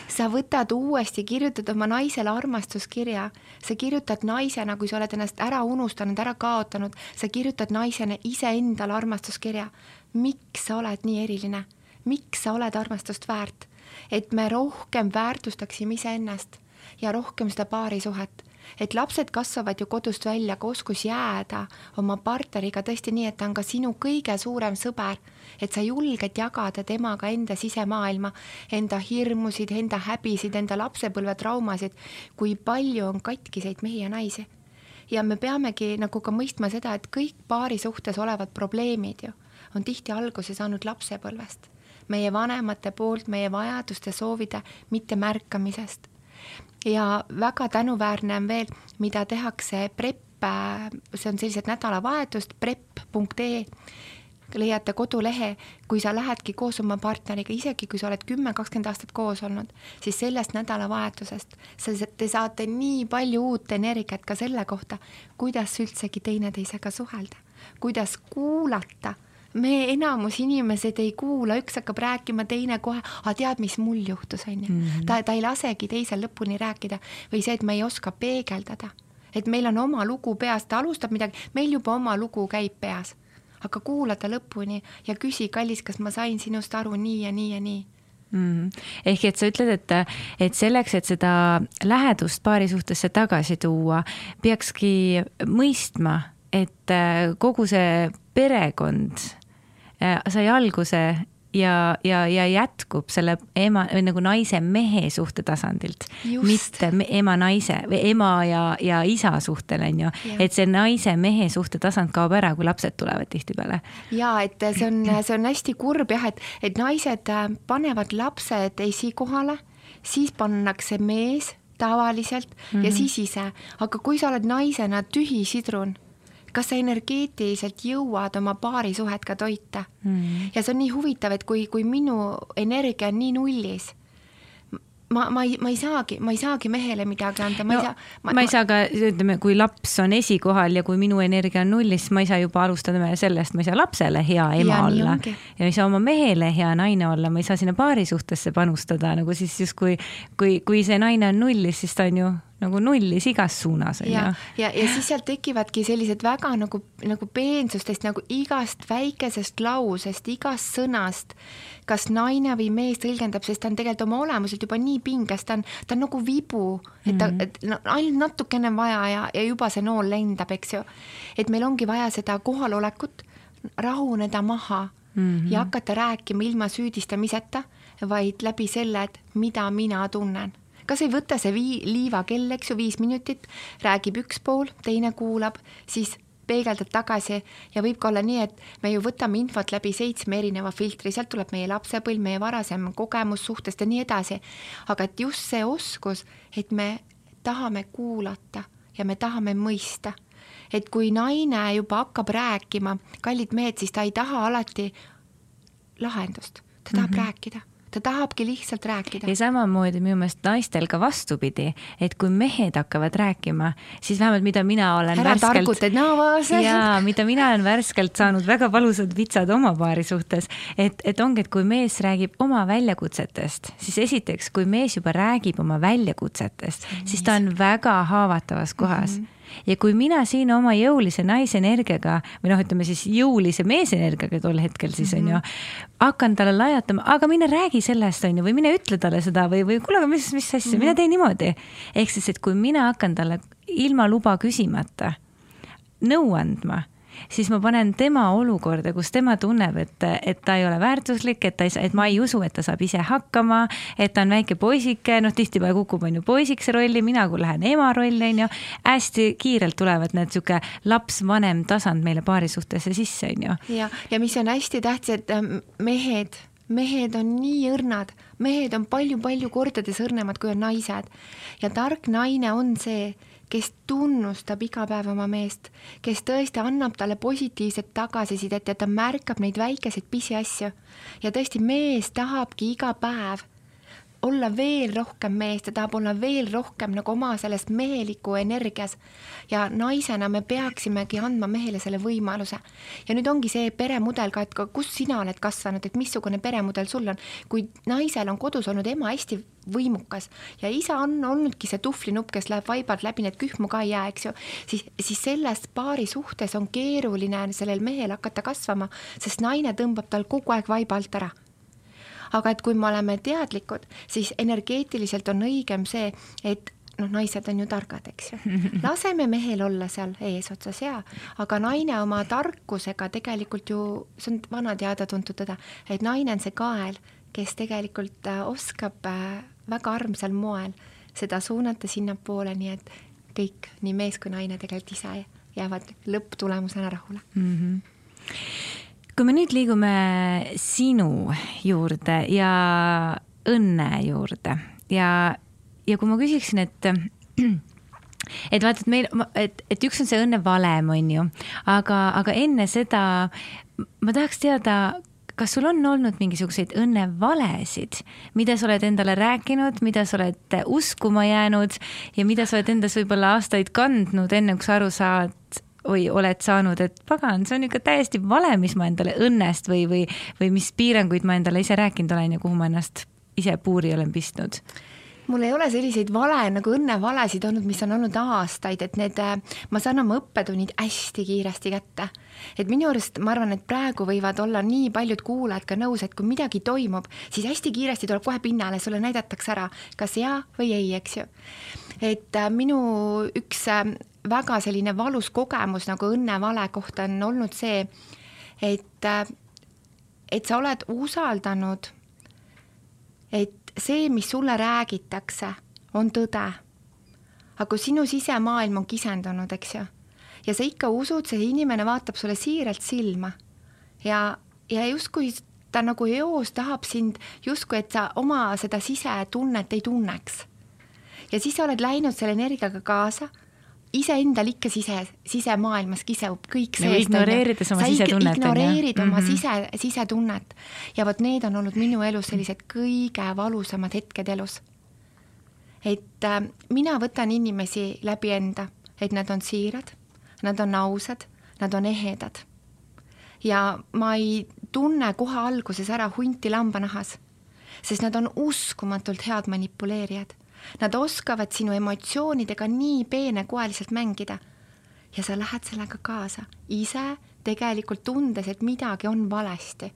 sa võtad uuesti, kirjutad oma naisele armastuskirja, sa kirjutad naisena, kui sa oled ennast ära unustanud, ära kaotanud, sa kirjutad naisena iseendale armastuskirja. miks sa oled nii eriline? miks sa oled armastust väärt? et me rohkem väärtustaksime iseennast ja rohkem seda paarisuhet et lapsed kasvavad ju kodust välja, aga oskus jääda oma partneriga. Tõesti nii, et ta on ka sinu kõige suurem sõber, et sa julged jagada temaga enda sisemaailma, enda hirmusid, enda häbisid, enda lapsepõlve traumasid, kui palju on katkiseid mehi ja naisi. ja me peamegi nagu ka mõistma seda, et kõik paari suhtes olevad probleemid ju on tihti alguse saanud lapsepõlvest. Meie vanemate poolt meie vajaduste, soovide mittemärkamisest ja väga tänuväärne on veel, mida tehakse PREP, see on sellised nädalavahetust, prep.ee, leiate kodulehe, kui sa lähedki koos oma partneriga, isegi kui sa oled kümme, kakskümmend aastat koos olnud, siis sellest nädalavahetusest te saate nii palju uut energiat ka selle kohta, kuidas üldsegi teineteisega suhelda, kuidas kuulata me enamus inimesed ei kuula, üks hakkab rääkima, teine kohe, aga tead, mis mul juhtus, on ju. Mhm. ta, ta ei lasegi teisel lõpuni rääkida või see, et me ei oska peegeldada. et meil on oma lugu peas, ta alustab midagi, meil juba oma lugu käib peas. aga kuula ta lõpuni ja küsi, kallis, kas ma sain sinust aru nii ja nii ja nii mm.. ehk et sa ütled, et, et selleks, et seda lähedust paari suhtesse tagasi tuua, peakski mõistma, et kogu see perekond sai alguse ja, ja, ja jätkub selle ema või nagu naise-mehe suhte tasandilt, mitte ema-naise või ema ja, ja isa suhtel on ju, et see naise-mehe suhte tasand kaob ära, kui lapsed tulevad tihtipeale. ja et see on, see on hästi kurb jah, et, et naised äh, panevad lapsed esikohale, siis pannakse mees tavaliselt mm -hmm. ja mhm. siis ise, aga kui sa oled naisena tühi sidrun kas sa energeetiliselt jõuad oma paarisuhet ka toita? Mm.. ja see on nii huvitav, et kui, kui minu energia on nii nullis ma, ma ei, ma ei saagi, ma ei saagi mehele midagi anda, ma no, ei saa. ma, ma ei saa ka, ütleme, kui laps on esikohal ja kui minu energia on nullis, ma ei saa juba alustada sellest, ma ei saa lapsele hea ema ja, olla. ja ei saa oma mehele hea naine olla, ma ei saa sinna paarisuhtesse panustada. Nagu siis justkui, kui, kui see naine on nullis, siis ta on ju nagu nullis igas suunas, on ju. ja, ja, ja siis sealt tekivadki sellised väga nagu, nagu peensustest nagu igast väikesest lausest, igast sõnast, kas naine või mees tõlgendab, sest ta on tegelikult oma olemuselt juba nii pinges, ta on, ta on nagu vibu, et ta, mhm. et no, ainult natukene on vaja ja, ja juba see nool lendab, eks ju. et meil ongi vaja seda kohalolekut, rahuneda maha mm -hmm. ja hakata rääkima ilma süüdistamiseta, vaid läbi selle, et mida mina tunnen kas ei võta see vii-, liivakell, eks ju, viis minutit, räägib üks pool, teine kuulab, siis peegeldad tagasi ja võib ka olla nii, et me ju võtame infot läbi seitsme erineva filtri, sealt tuleb meie lapsepõlv, meie varasem kogemus suhtest ja nii edasi. aga et just see oskus, et me tahame kuulata ja me tahame mõista, et kui naine juba hakkab rääkima, kallid mehed, siis ta ei taha alati lahendust, ta tahab mm -hmm. rääkida ta tahabki lihtsalt rääkida. ja samamoodi minu meelest naistel ka vastupidi, et kui mehed hakkavad rääkima, siis vähemalt mida mina olen ära värskelt, targutad naavase. jaa, mida mina olen värskelt saanud väga valusad vitsad oma paari suhtes, et, et ongi, et kui mees räägib oma väljakutsetest, siis esiteks, kui mees juba räägib oma väljakutsetest, siis ta on väga haavatavas kohas mm. -hmm ja kui mina siin oma jõulise naisenergiaga või noh, ütleme siis jõulise meesenergiaga tol hetkel siis on mm -hmm. ju, hakkan talle laiatama, aga mine räägi sellest, on ju, või mine ütle talle seda või, või kuule, aga mis, mis asja mm, -hmm. mine tee niimoodi. ehk siis, et kui mina hakkan talle ilma luba küsimata nõu andma siis ma panen tema olukorda, kus tema tunneb, et, et ta ei ole väärtuslik, et ta ei saa, et ma ei usu, et ta saab ise hakkama, et ta on väike poisike, noh, tihtipeale kukub, on ju, poisikese rolli, mina kui lähen ema rolli, on ju. hästi kiirelt tulevad need sihuke laps-vanem tasand meile paari suhtesse sisse, on ju. ja, ja mis on hästi tähtis, et ähm, mehed mehed on nii õrnad, mehed on palju-palju kordades õrnemad, kui on naised. ja tark naine on see, kes tunnustab iga päev oma meest, kes tõesti annab talle positiivset tagasisidet ja ta märkab neid väikeseid pisiasju. ja tõesti, mees tahabki iga päev olla veel rohkem mees, ta tahab olla veel rohkem nagu oma sellest meheliku energias. ja naisena me peaksimegi andma mehele selle võimaluse. ja nüüd ongi see peremudel ka, et ka kus sina oled kasvanud, et missugune peremudel sul on. kui naisel on kodus olnud ema hästi võimukas ja isa on olnudki see tuhvlinupp, kes läheb vaibalt läbi, et kühmu ka ei jää, eks ju, siis, siis selles paari suhtes on keeruline sellel mehel hakata kasvama, sest naine tõmbab tal kogu aeg vaiba alt ära aga et kui me oleme teadlikud, siis energeetiliselt on õigem see, et noh, naised on ju targad, eks ju. laseme mehel olla seal eesotsas ja, aga naine oma tarkusega tegelikult ju, see on vana teada-tuntud tõde, et naine on see kael, kes tegelikult äh, oskab äh, väga armsal moel seda suunata sinnapoole, nii et kõik, nii mees kui naine tegelikult ise jäävad lõpptulemusena rahule mm. -hmm kui me nüüd liigume sinu juurde ja õnne juurde ja, ja kui ma küsiksin, et et vaata, et meil, et, et üks on see õnnevalem, on ju, aga, aga enne seda ma tahaks teada, kas sul on olnud mingisuguseid õnnevalesid, mida sa oled endale rääkinud, mida sa oled uskuma jäänud ja mida sa oled endas võib-olla aastaid kandnud, enne kui sa aru saad, või oled saanud, et pagan, see on ikka täiesti vale, mis ma endale õnnest või, või, või mis piiranguid ma endale ise rääkinud olen ja kuhu ma ennast ise puuri olen pistnud? Mul ei ole selliseid vale nagu õnnevalesid olnud, mis on olnud aastaid, et need, ma saan oma õppetunnid hästi kiiresti kätte. et minu arust ma arvan, et praegu võivad olla nii paljud kuulajad ka nõus, et kui midagi toimub, siis hästi kiiresti tuleb kohe pinnale, sulle näidatakse ära, kas jaa või ei, eks ju. et äh, minu üks äh, väga selline valus kogemus nagu õnnevale kohta on olnud see, et, et sa oled usaldanud, et see, mis sulle räägitakse, on tõde. aga sinu sisemaailm on kisendunud, eks ju. ja sa ikka usud, see inimene vaatab sulle siiralt silma ja, ja justkui ta nagu eos tahab sind justkui, et sa oma seda sisetunnet ei tunneks. ja siis sa oled läinud selle energiaga kaasa iseendal ikka sise, sisemaailmas kisub kõik sees. ignoreerides oma sisetunnet. ignoreerid oma mm -hmm. sise, sisetunnet ja vot need on olnud minu elus sellised kõige valusamad hetked elus. et äh, mina võtan inimesi läbi enda, et nad on siirad, nad on ausad, nad on ehedad. ja ma ei tunne kohe alguses ära hunti lambanahas, sest nad on uskumatult head manipuleerijad Nad oskavad sinu emotsioonidega nii peenekoeliselt mängida ja sa lähed sellega kaasa, ise tegelikult tundes, et midagi on valesti.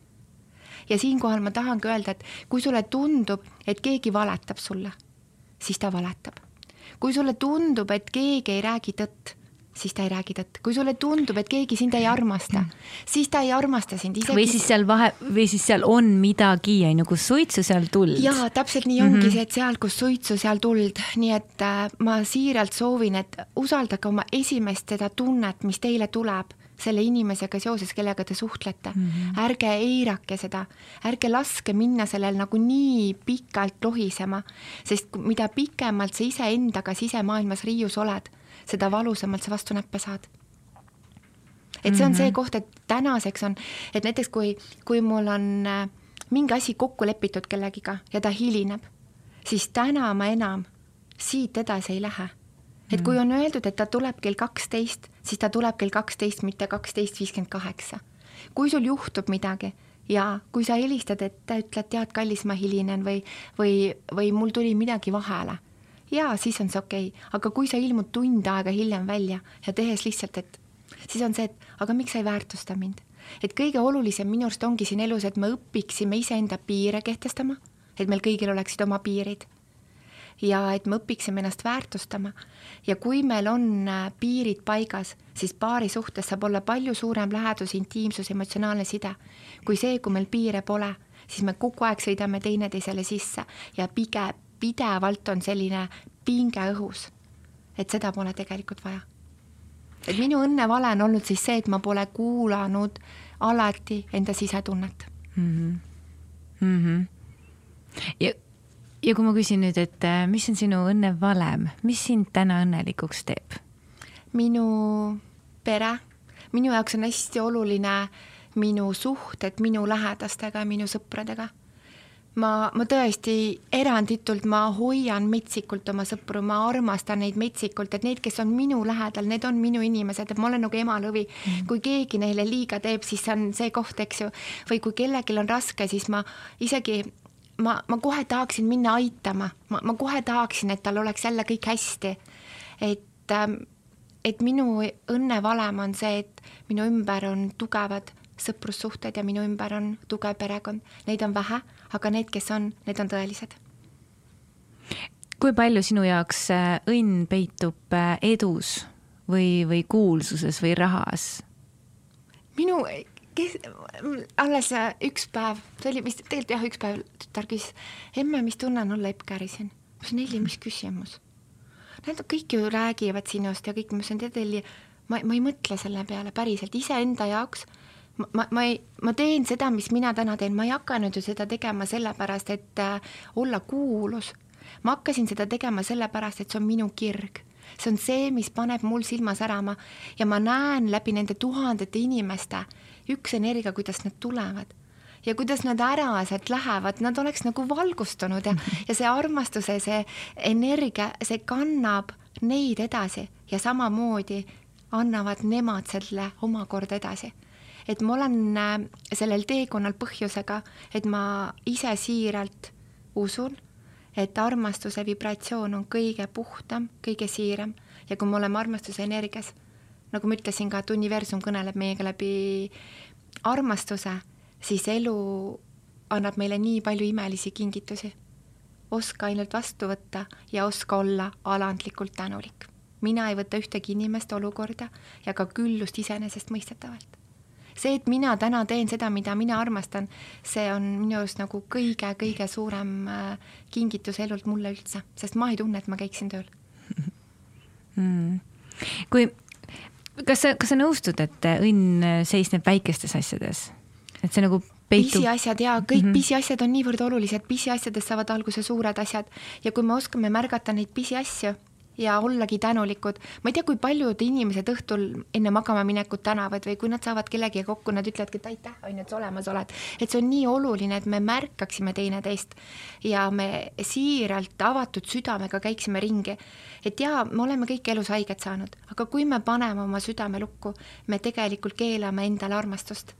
ja siinkohal ma tahangi öelda, et kui sulle tundub, et keegi valetab sulle, siis ta valetab. kui sulle tundub, et keegi ei räägi tõtt siis ta ei räägi tõtt. kui sulle tundub, et keegi sind ei armasta, siis ta ei armasta sind isegi. või siis seal vahe, või siis seal on midagi, on ju, kus suitsu, seal tuld. jaa, täpselt nii ongi mm -hmm. see, et seal, kus suitsu, seal tuld, nii et äh, ma siiralt soovin, et usaldage oma esimest seda tunnet, mis teile tuleb selle inimesega seoses, kellega te suhtlete mm. -hmm. ärge eirake seda, ärge laske minna sellel nagu nii pikalt lohisema, sest mida pikemalt sa iseendaga sisemaailmas riius oled seda valusamalt sa vastu näppe saad. et see on mm -hmm. see mhm. koht, et tänaseks on, et näiteks kui, kui mul on äh, mingi asi kokku lepitud kellegiga ja ta hilineb, siis täna ma enam siit edasi ei lähe. et kui on öeldud, et ta tuleb kell kaksteist, siis ta tuleb kell kaksteist, mitte kaksteist viiskümmend kaheksa. kui sul juhtub midagi ja kui sa helistad, et ütled, tead, kallis, ma hilinen või, või, või mul tuli midagi vahele, jaa, siis on see okei okay., aga kui sa ilmud tund aega hiljem välja ja tehes lihtsalt, et siis on see, et aga miks sa ei väärtusta mind. et kõige olulisem minu arust ongi siin elus, et me õpiksime iseenda piire kehtestama, et meil kõigil oleksid oma piirid. ja et me õpiksime ennast väärtustama ja kui meil on äh, piirid paigas, siis paari suhtes saab olla palju suurem lähedus, intiimsus, emotsionaalne side kui see, kui meil piire pole siis me kogu aeg sõidame teineteisele sisse ja pigem pidevalt on selline pinge õhus. et seda pole tegelikult vaja. et minu õnnevale on olnud siis see, et ma pole kuulanud alati enda sisetunnet mm. -hmm. Mm -hmm. ja, ja kui ma küsin nüüd, et äh, mis on sinu õnnevalem, mis sind täna õnnelikuks teeb? minu pere, minu jaoks on hästi oluline minu suhted minu lähedastega ja minu sõpradega ma, ma tõesti eranditult, ma hoian metsikult oma sõpru, ma armastan neid metsikult, et need, kes on minu lähedal, need on minu inimesed, et ma olen nagu ema lõvi. Mm.. kui keegi neile liiga teeb, siis see on see koht, eks ju, või kui kellelgi on raske, siis ma isegi ma, ma kohe tahaksin minna aitama, ma, ma kohe tahaksin, et tal oleks jälle kõik hästi. et, ähm, et minu õnnevalem on see, et minu ümber on tugevad sõprussuhted ja minu ümber on tugev perekond, neid on vähe, aga need, kes on, need on tõelised. kui palju sinu jaoks äh, õnn peitub äh, edus või, või kuulsuses või rahas? minu, kes, alles äh, üks päev, see oli vist tegelikult jah, üks päev tütar küsis, emme, mis tunne on olla Epp Käri siin? ma ütlesin, Elli, mis küsimus? Nad kõik ju räägivad sinust ja kõik, ma ütlesin, tead Elli, ma, ma ei mõtle selle peale päriselt iseenda jaoks ma, ma, ma ei, ma teen seda, mis mina täna teen, ma ei hakanud ju seda tegema sellepärast, et äh, olla kuulus. ma hakkasin seda tegema sellepärast, et see on minu kirg. see on see, mis paneb mul silma särama ja ma näen läbi nende tuhandete inimeste üks energia, kuidas nad tulevad. Ja kuidas nad ära sealt lähevad, nad oleks nagu valgustunud ja, ja see armastuse, see energia, see kannab neid edasi. Ja samamoodi annavad nemad selle omakorda edasi et ma olen äh, sellel teekonnal põhjusega, et ma ise siiralt usun, et armastuse vibratsioon on kõige puhtam, kõige siiram ja kui me oleme armastuse energias, nagu ma ütlesin ka, et universum kõneleb meiega läbi armastuse, siis elu annab meile nii palju imelisi kingitusi. oska ainult vastu võtta ja oska olla alandlikult tänulik. mina ei võta ühtegi inimest, olukorda ja ka küllust iseenesestmõistetavalt see, et mina täna teen seda, mida mina armastan, see on minu arust nagu kõige-kõige suurem äh, kingitus elult mulle üldse, sest ma ei tunne, et ma käiksin tööl mm.. kui, kas sa, kas sa nõustud, et õnn seisneb väikestes asjades, et see nagu peitub. pisiasjad ja kõik mm -hmm. pisiasjad on niivõrd olulised, pisiasjadest saavad alguse suured asjad ja kui me oskame märgata neid pisiasju ja ollagi tänulikud. ma ei tea, kui paljud inimesed õhtul enne magama minekut tänavad või kui nad saavad kellegagi kokku, nad ütlevadki, et aitäh, on ju, et sa olemas oled. et see on nii oluline, et me märkaksime teineteist ja me siiralt avatud südamega käiksime ringi. et jaa, me oleme kõik elus haiget saanud, aga kui me paneme oma südame lukku, me tegelikult keelame endale armastust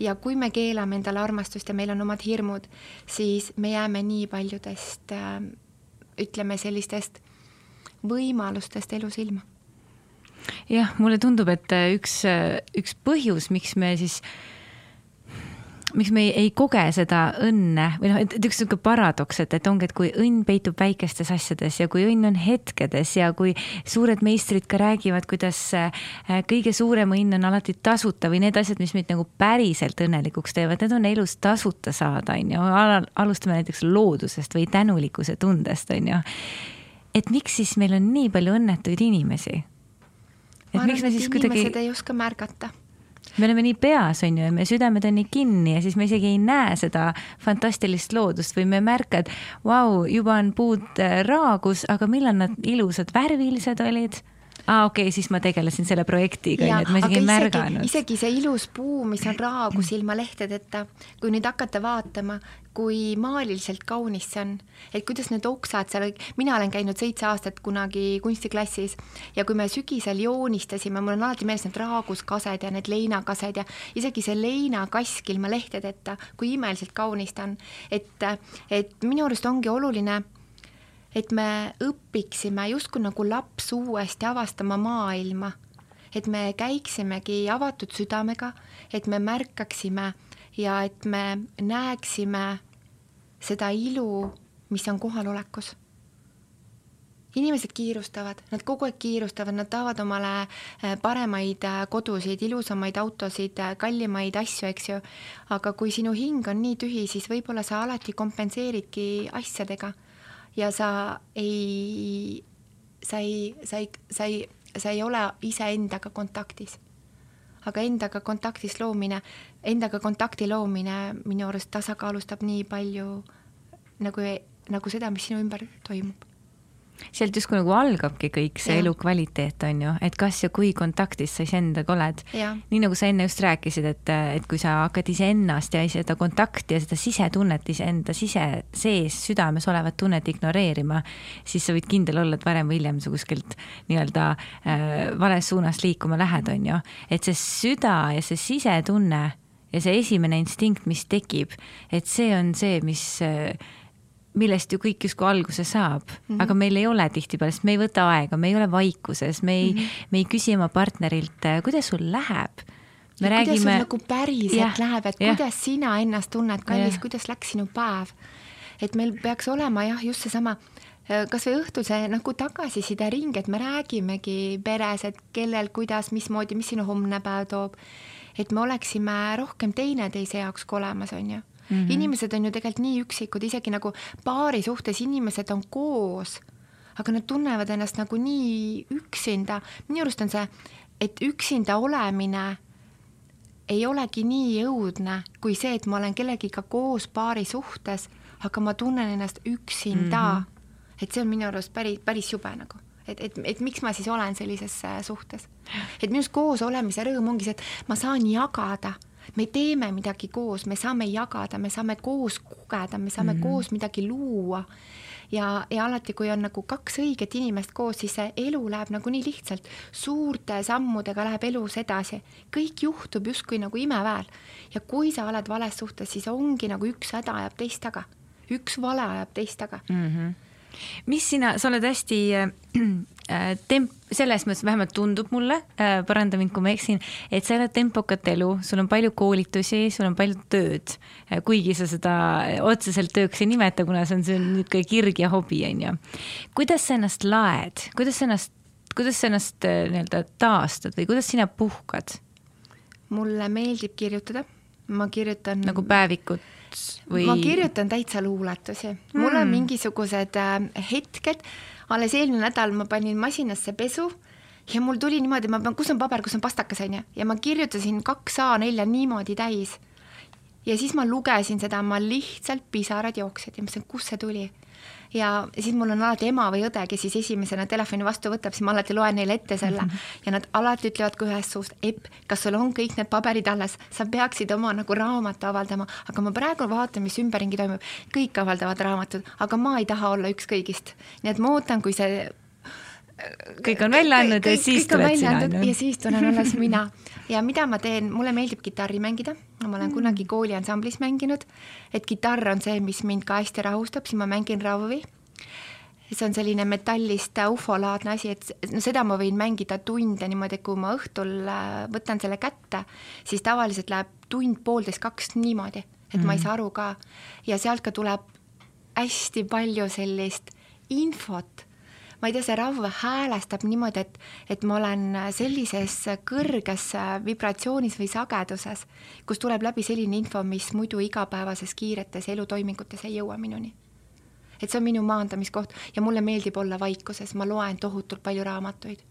ja kui me keelame endale armastust ja meil on omad hirmud, siis me jääme nii paljudest äh, ütleme sellistest võimalustest elus ilma. jah, mulle tundub, et äh, üks, äh, üks põhjus, miks me siis miks me ei, ei koge seda õnne või noh, et üks niisugune paradoks, et, et ongi, et kui õnn peitub väikestes asjades ja kui õnn on hetkedes ja kui suured meistrid ka räägivad, kuidas äh, kõige suurem õnn on alati tasuta või need asjad, mis meid nagu päriselt õnnelikuks teevad, need on elus tasuta saada, on ju. alustame näiteks loodusest või tänulikkuse tundest, on ju et miks siis meil on nii palju õnnetuid inimesi? ma arvan, et inimesed kuidagi... ei oska märgata me oleme nii peas, on ju, ja meie südamed on nii kinni ja siis me isegi ei näe seda fantastilist loodust või me ei märka, et vau, juba on puud äh, raagus, aga millal nad ilusad, värvilised olid aa ah,, okei okay,, siis ma tegelesin selle projektiga, onju, et ma isegi ei märganud. isegi see ilus puu, mis on raagus ilma lehtedeta, kui nüüd hakata vaatama, kui maaliliselt kaunis see on, et kuidas need oksad seal, mina olen käinud seitse aastat kunagi kunstiklassis ja kui me sügisel joonistasime, mul on alati meeles need raaguskased ja need leinakased ja isegi see leinakask ilma lehtedeta, kui imeliselt kaunis ta on. et, et minu arust ongi oluline et me õpiksime justkui nagu laps uuesti avastama maailma, et me käiksimegi avatud südamega, et me märkaksime ja et me näeksime seda ilu, mis on kohalolekus. inimesed kiirustavad, nad kogu aeg kiirustavad, nad tahavad omale äh, paremaid äh, kodusid, ilusamaid autosid, äh, kallimaid asju, eks ju. aga kui sinu hing on nii tühi, siis võib-olla sa alati kompenseeridki asjadega ja sa ei, sa ei, sa ei, sa ei, sa ei ole iseendaga kontaktis. aga endaga kontaktis loomine, endaga kontakti loomine minu arust tasakaalustab nii palju nagu, nagu seda, mis sinu ümber toimub sealt justkui nagu algabki kõik see Jah. elukvaliteet, on ju, et kas ja kui kontaktis sa iseendaga oled. Nii nagu sa enne just rääkisid, et, et kui sa hakkad iseennast ja seda kontakti ja seda sisetunnet iseenda sise sees südames olevat tunnet ignoreerima, siis sa võid kindel olla, et varem või hiljem sa kuskilt nii-öelda äh, vales suunas liikuma lähed, on ju. et see süda ja see sisetunne ja see esimene instinkt, mis tekib, et see on see, mis äh, millest ju kõik justkui alguse saab mm, -hmm. aga meil ei ole tihtipeale, sest me ei võta aega, me ei ole vaikuses, me ei mm, -hmm. me ei küsi oma partnerilt, kuidas sul läheb. me ja räägime. kuidas sul nagu päriselt Jah, läheb, et jah. kuidas sina ennast tunned, kallis Jah., kuidas läks sinu päev? et meil peaks olema jah, just seesama kasvõi õhtul see nagu tagasiside ring, et me räägimegi peres, et kellel, kuidas, mismoodi, mis sinu homne päev toob. et me oleksime rohkem teineteise jaoks ka olemas, on ju mm. -hmm. inimesed on ju tegelikult nii üksikud, isegi nagu paari suhtes inimesed on koos, aga nad tunnevad ennast nagu nii üksinda. minu arust on see, et üksinda olemine ei olegi nii õudne kui see, et ma olen kellegiga koos paari suhtes, aga ma tunnen ennast üksinda mm. -hmm. et see on minu arust päris, päris jube nagu, et, et, et miks ma siis olen sellises äh, suhtes. et minu arust koos olemise rõõm ongi see, et ma saan jagada, me teeme midagi koos, me saame jagada, me saame koos kogeda, me saame mm -hmm. koos midagi luua ja, ja alati, kui on nagu kaks õiget inimest koos, siis see elu läheb nagu nii lihtsalt, suurte sammudega läheb elus edasi, kõik juhtub justkui nagu imeväel. ja kui sa oled vales suhtes, siis ongi nagu üks häda ajab teist taga, üks vale ajab teist taga mm. -hmm. Mis sina, sa oled hästi äh, temp-, selles mõttes vähemalt tundub mulle äh,, paranda mind, kui ma eksin, et sa elad tempokat elu, sul on palju koolitusi, sul on palju tööd, kuigi sa seda otseselt tööks ei nimeta, kuna see on see niisugune kirg ja hobi, on ju. kuidas sa ennast laed, kuidas sa ennast, kuidas sa ennast äh, nii-öelda taastad või kuidas sina puhkad? mulle meeldib kirjutada, ma kirjutan nagu päevikut või? ma kirjutan täitsa luuletusi mm., mul on mingisugused äh, hetked, alles eelmine nädal ma panin masinasse pesu ja mul tuli niimoodi, ma kus on paber, kus on pastakas, onju, ja ma kirjutasin kaks A4 niimoodi täis. Ja siis ma lugesin seda, ma lihtsalt pisarad jooksid ja mõtlesin, kust see tuli. ja siis mul on alati ema või õde, kes siis esimesena telefoni vastu võtab, siis ma alati loen neile ette selle mm -hmm. ja nad alati ütlevad ka ühest suust, Epp, kas sul on kõik need paberid alles, sa peaksid oma nagu raamatu avaldama, aga ma praegu vaatan, mis ümberringi toimub, kõik avaldavad raamatud, aga ma ei taha olla üks kõigist. nii et ma ootan, kui see kõik on välja andnud ja siis tuled sina, on ju? ja siis tulen alles mina. ja mida ma teen, mulle meeldib kitarri mängida, ma olen mm. kunagi kooliansamblis mänginud, et kitarr on see, mis mind ka hästi rahustab, siis ma mängin rauvi. see on selline metallist ufolaadne asi, et no seda ma võin mängida tunde niimoodi, et kui ma õhtul äh, võtan selle kätte, siis tavaliselt läheb tund, poolteist, kaks niimoodi, et mm. ma ei saa aru ka. ja sealt ka tuleb hästi palju sellist infot ma ei tea, see rav häälestab niimoodi, et, et ma olen sellises kõrges vibratsioonis või sageduses, kus tuleb läbi selline info, mis muidu igapäevases kiiretes elutoimingutes ei jõua minuni. et see on minu maandamiskoht ja mulle meeldib olla vaikuses, ma loen tohutult palju raamatuid.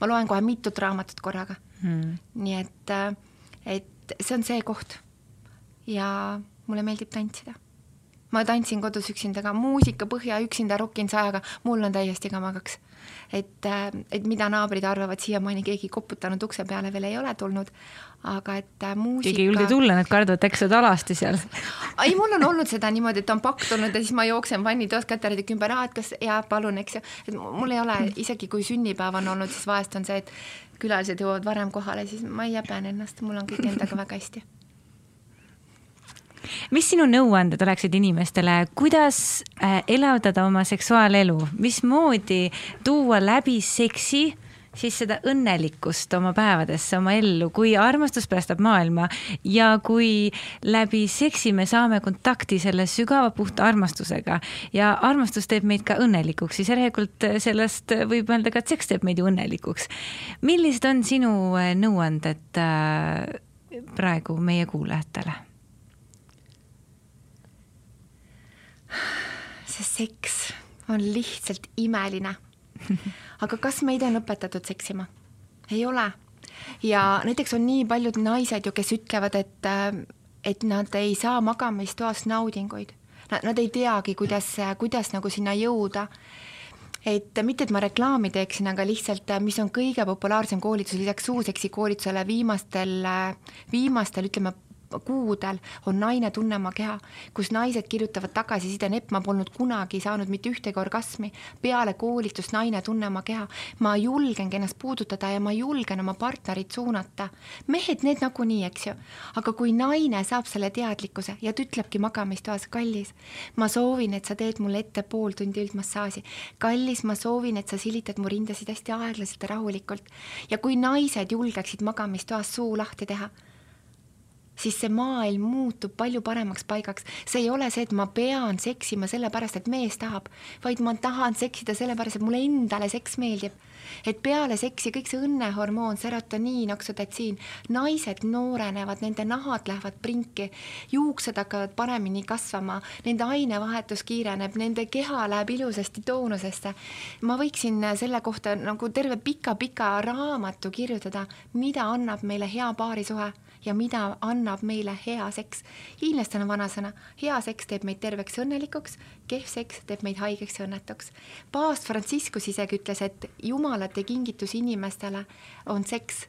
ma loen kohe mitut raamatut korraga hmm.. nii et, et see on see koht. ja mulle meeldib tantsida ma tantsin kodus üksinda ka, muusika põhja üksinda rokin sajaga, mul on täiesti kamagaks. et, et mida naabrid arvavad, siiamaani keegi koputanud ukse peale veel ei ole tulnud, aga et muusika. keegi ei julge tulla, nad kardavad, et sa oled alasti seal. ei, mul on olnud seda niimoodi, et on pakk tulnud ja siis ma jooksen vannitoas käteridega ümber, et kas jaa, palun, eks ju, et mul ei ole, isegi kui sünnipäev on olnud, siis vahest on see, et külalised jõuavad varem kohale, siis ma ei häbene ennast, mul on kõik endaga väga hästi mis sinu nõuanded oleksid inimestele, kuidas äh, elavdada oma seksuaalelu, mismoodi tuua läbi seksi siis seda õnnelikkust oma päevadesse, oma ellu, kui armastus päästab maailma ja kui läbi seksi me saame kontakti selle sügava puhta armastusega ja armastus teeb meid ka õnnelikuks, siis järelikult sellest võib öelda ka, et seks teeb meid ju õnnelikuks. millised on sinu nõuanded äh, praegu meie kuulajatele? See seks on lihtsalt imeline. aga kas meid on õpetatud seksima? ei ole. ja näiteks on nii paljud naised ju, kes ütlevad, et, et nad ei saa magamistoas naudinguid. Nad, nad ei teagi, kuidas, kuidas nagu sinna jõuda. et mitte, et ma reklaami teeksin, aga lihtsalt, mis on kõige populaarsem koolitus lisaks suuseksi koolitusele viimastel, viimastel ütleme, kuudel on Naine tunne oma keha, kus naised kirjutavad tagasiside, Nepp, ma polnud kunagi saanud mitte ühtegi orgasmi peale koolitust Naine tunne oma keha. ma julgengi ennast puudutada ja ma julgen oma partnerit suunata. mehed, need nagunii, eks ju. aga kui naine saab selle teadlikkuse ja ta ütlebki magamistoas, kallis, ma soovin, et sa teed mulle ette pool tundi üldmassaaži. kallis, ma soovin, et sa silitad mu rindasid hästi aeglaselt ja rahulikult. ja kui naised julgeksid magamistoas suu lahti teha siis see maailm muutub palju paremaks paigaks. see ei ole see, et ma pean seksima sellepärast, et mees tahab, vaid ma tahan seksida sellepärast, et mulle endale seks meeldib. et peale seksi kõik see õnnehormoon, serotoniin, oksüdotsiin, naised noorenevad, nende nahad lähevad prinki, juuksed hakkavad paremini kasvama, nende ainevahetus kiireneb, nende keha läheb ilusasti toonusesse. ma võiksin selle kohta nagu terve pika-pika raamatu kirjutada, mida annab meile hea paarisuhe ja mida annab meile hea seks. hiinlastel on vanasõna, hea seks teeb meid terveks ja õnnelikuks, kehv seks teeb meid haigeks ja õnnetuks. paavst Franciscus isegi ütles, et jumalate kingitus inimestele on seks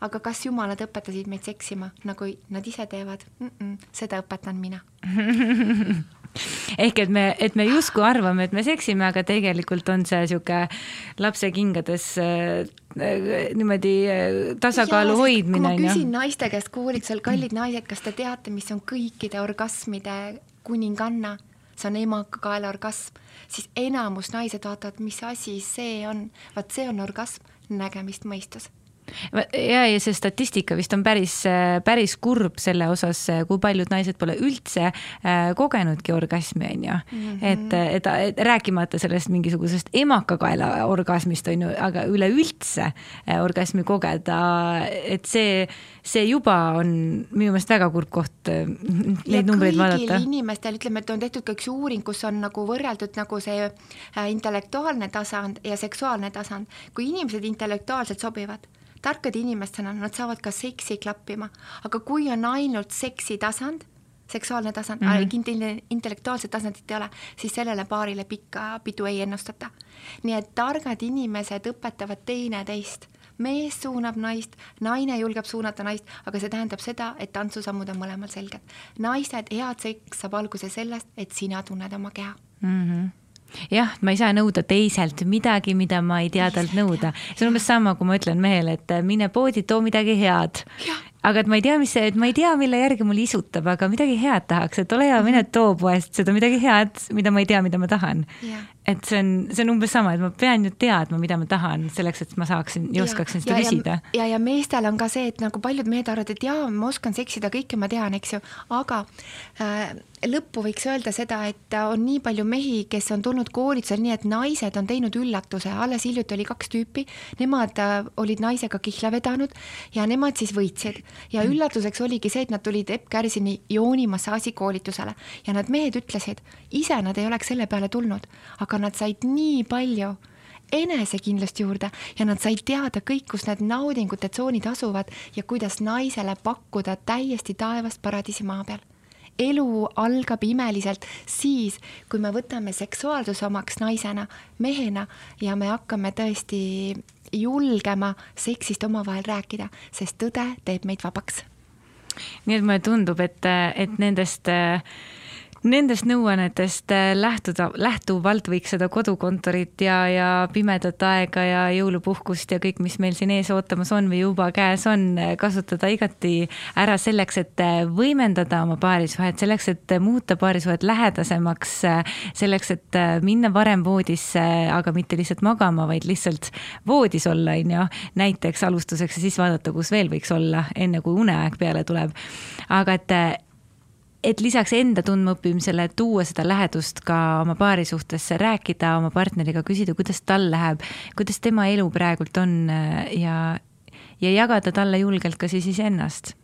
aga kas jumalad õpetasid meid seksima, nagu nad ise teevad mm? -mm, seda õpetan mina ehk et me, et me justkui arvame, et me seksime, aga tegelikult on see sihuke lapse kingades äh, niimoodi äh, tasakaalu Jaa, hoidmine. kui ma küsin naiste käest koolitusel, kallid naised, kas te teate, mis on kõikide orgasmide kuninganna? see on emakakaela orgasm, siis enamus naised vaatavad, mis asi see on. vaat see on orgasm, nägemist mõistus ja, ja see statistika vist on päris, päris kurb selle osas, kui paljud naised pole üldse äh, kogenudki orgasmi, on ju. Mhm. et, et, et rääkimata sellest mingisugusest emakakaela orgasmist, on ju, aga üleüldse äh, orgasmi kogeda, et see, see juba on minu meelest väga kurb koht äh, neid numbreid vaadata. inimestel, ütleme, et on tehtud ka üks uuring, kus on nagu võrreldud nagu see intellektuaalne tasand ja seksuaalne tasand. kui inimesed intellektuaalselt sobivad tarkade inimestena nad saavad ka seksi klappima, aga kui on ainult seksi tasand, seksuaalne tasand mm, -hmm. intellektuaalset tasandit ei ole, siis sellele paarile pikka pidu ei ennustata. nii et targad inimesed õpetavad teineteist mees suunab naist, naine julgeb suunata naist, aga see tähendab seda, et tantsusammud on mõlemal selged. naised, head seks saab alguse sellest, et sina tunned oma keha mm. -hmm jah, ma ei saa nõuda teiselt midagi, mida ma ei tea talt nõuda. see on umbes sama, kui ma ütlen mehele, et mine poodi, too midagi head. Aga et ma ei tea, mis see, et ma ei tea, mille järgi mul isutab, aga midagi head tahaks, et ole hea, mine too poest seda midagi head, mida ma ei tea, mida ma tahan. Et see on, see on umbes sama, et ma pean ju teadma, mida ma tahan selleks, et ma saaksin ja oskaksin seda ja, küsida. ja, ja meestel on ka see, et nagu paljud mehed arvavad, et jaa, ma oskan seksida, kõike ma tean, eks ju, aga äh, lõppu võiks öelda seda, et on nii palju mehi, kes on tulnud koolitusel nii, et naised on teinud üllatuse, alles hiljuti oli kaks tüüpi, nemad äh, olid naisega kihla vedanud ja nemad siis võitsid. Ja mm. üllatuseks oligi see, et nad tulid Epp Kärsini joonimassaaži koolitusele ja nad mehed ütlesid, ise nad ei oleks selle peale tulnud, aga aga nad said nii palju enesekindlust juurde ja nad said teada kõik, kus need naudingute tsoonid asuvad ja kuidas naisele pakkuda täiesti taevast paradiisi maa peal. elu algab imeliselt siis, kui me võtame seksuaalsuse omaks naisena, mehena ja me hakkame tõesti julgema seksist omavahel rääkida, sest tõde teeb meid vabaks. nii et mulle tundub, et, et nendest äh, Nendest nõuannetest äh, lähtuda, lähtuvalt võiks seda kodukontorit ja, ja pimedat aega ja jõulupuhkust ja kõik, mis meil siin ees ootamas on või juba käes on, äh, kasutada igati ära selleks, et äh, võimendada oma paarisuhet, selleks, et muuta paarisuhet lähedasemaks, selleks, et minna varem voodisse, aga mitte lihtsalt magama, vaid lihtsalt voodis olla, on ju. näiteks alustuseks ja siis vaadata, kus veel võiks olla, enne kui uneaeg peale tuleb. aga et et lisaks enda tundmaõppimisele tuua seda lähedust ka oma paari suhtesse, rääkida oma partneriga, küsida, kuidas tal läheb, kuidas tema elu praegult on äh, ja, ja jagada talle julgelt ka siis iseennast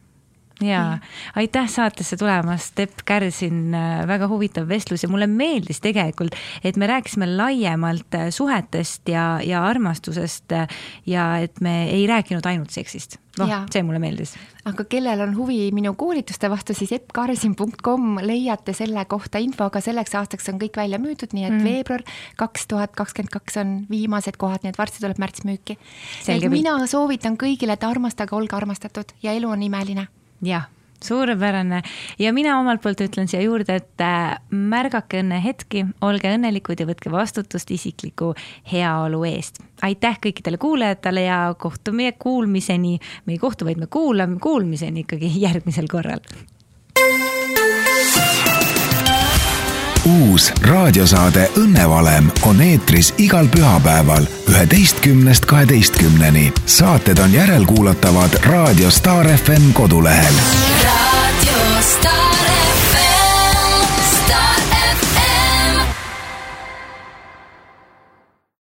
ja aitäh saatesse tulemast, Epp Kärsin, äh, väga huvitav vestlus ja mulle meeldis tegelikult, et me rääkisime laiemalt äh, suhetest ja, ja armastusest äh, ja et me ei rääkinud ainult seksist. noh, see mulle meeldis. aga kellel on huvi minu koolituste vastu, siis eppkarsin.com leiate selle kohta info, aga selleks aastaks on kõik välja müüdud, nii et mm. veebruar kaks tuhat kakskümmend kaks on viimased kohad, nii et varsti tuleb märts müüki. mina soovitan kõigile, et armastage, olge armastatud ja elu on imeline jah, suurepärane ja mina omalt poolt ütlen siia juurde, et äh, märgake õnnehetki, olge õnnelikud ja võtke vastutust isikliku heaolu eest. aitäh kõikidele kuulajatele ja kohtume kuulmiseni, me ei kohtu, vaid me kuulame, kuulmiseni ikkagi järgmisel korral uus raadiosaade Õnnevalem on eetris igal pühapäeval üheteistkümnest kaheteistkümneni. saated on järelkuulatavad Raadio Star FM kodulehel.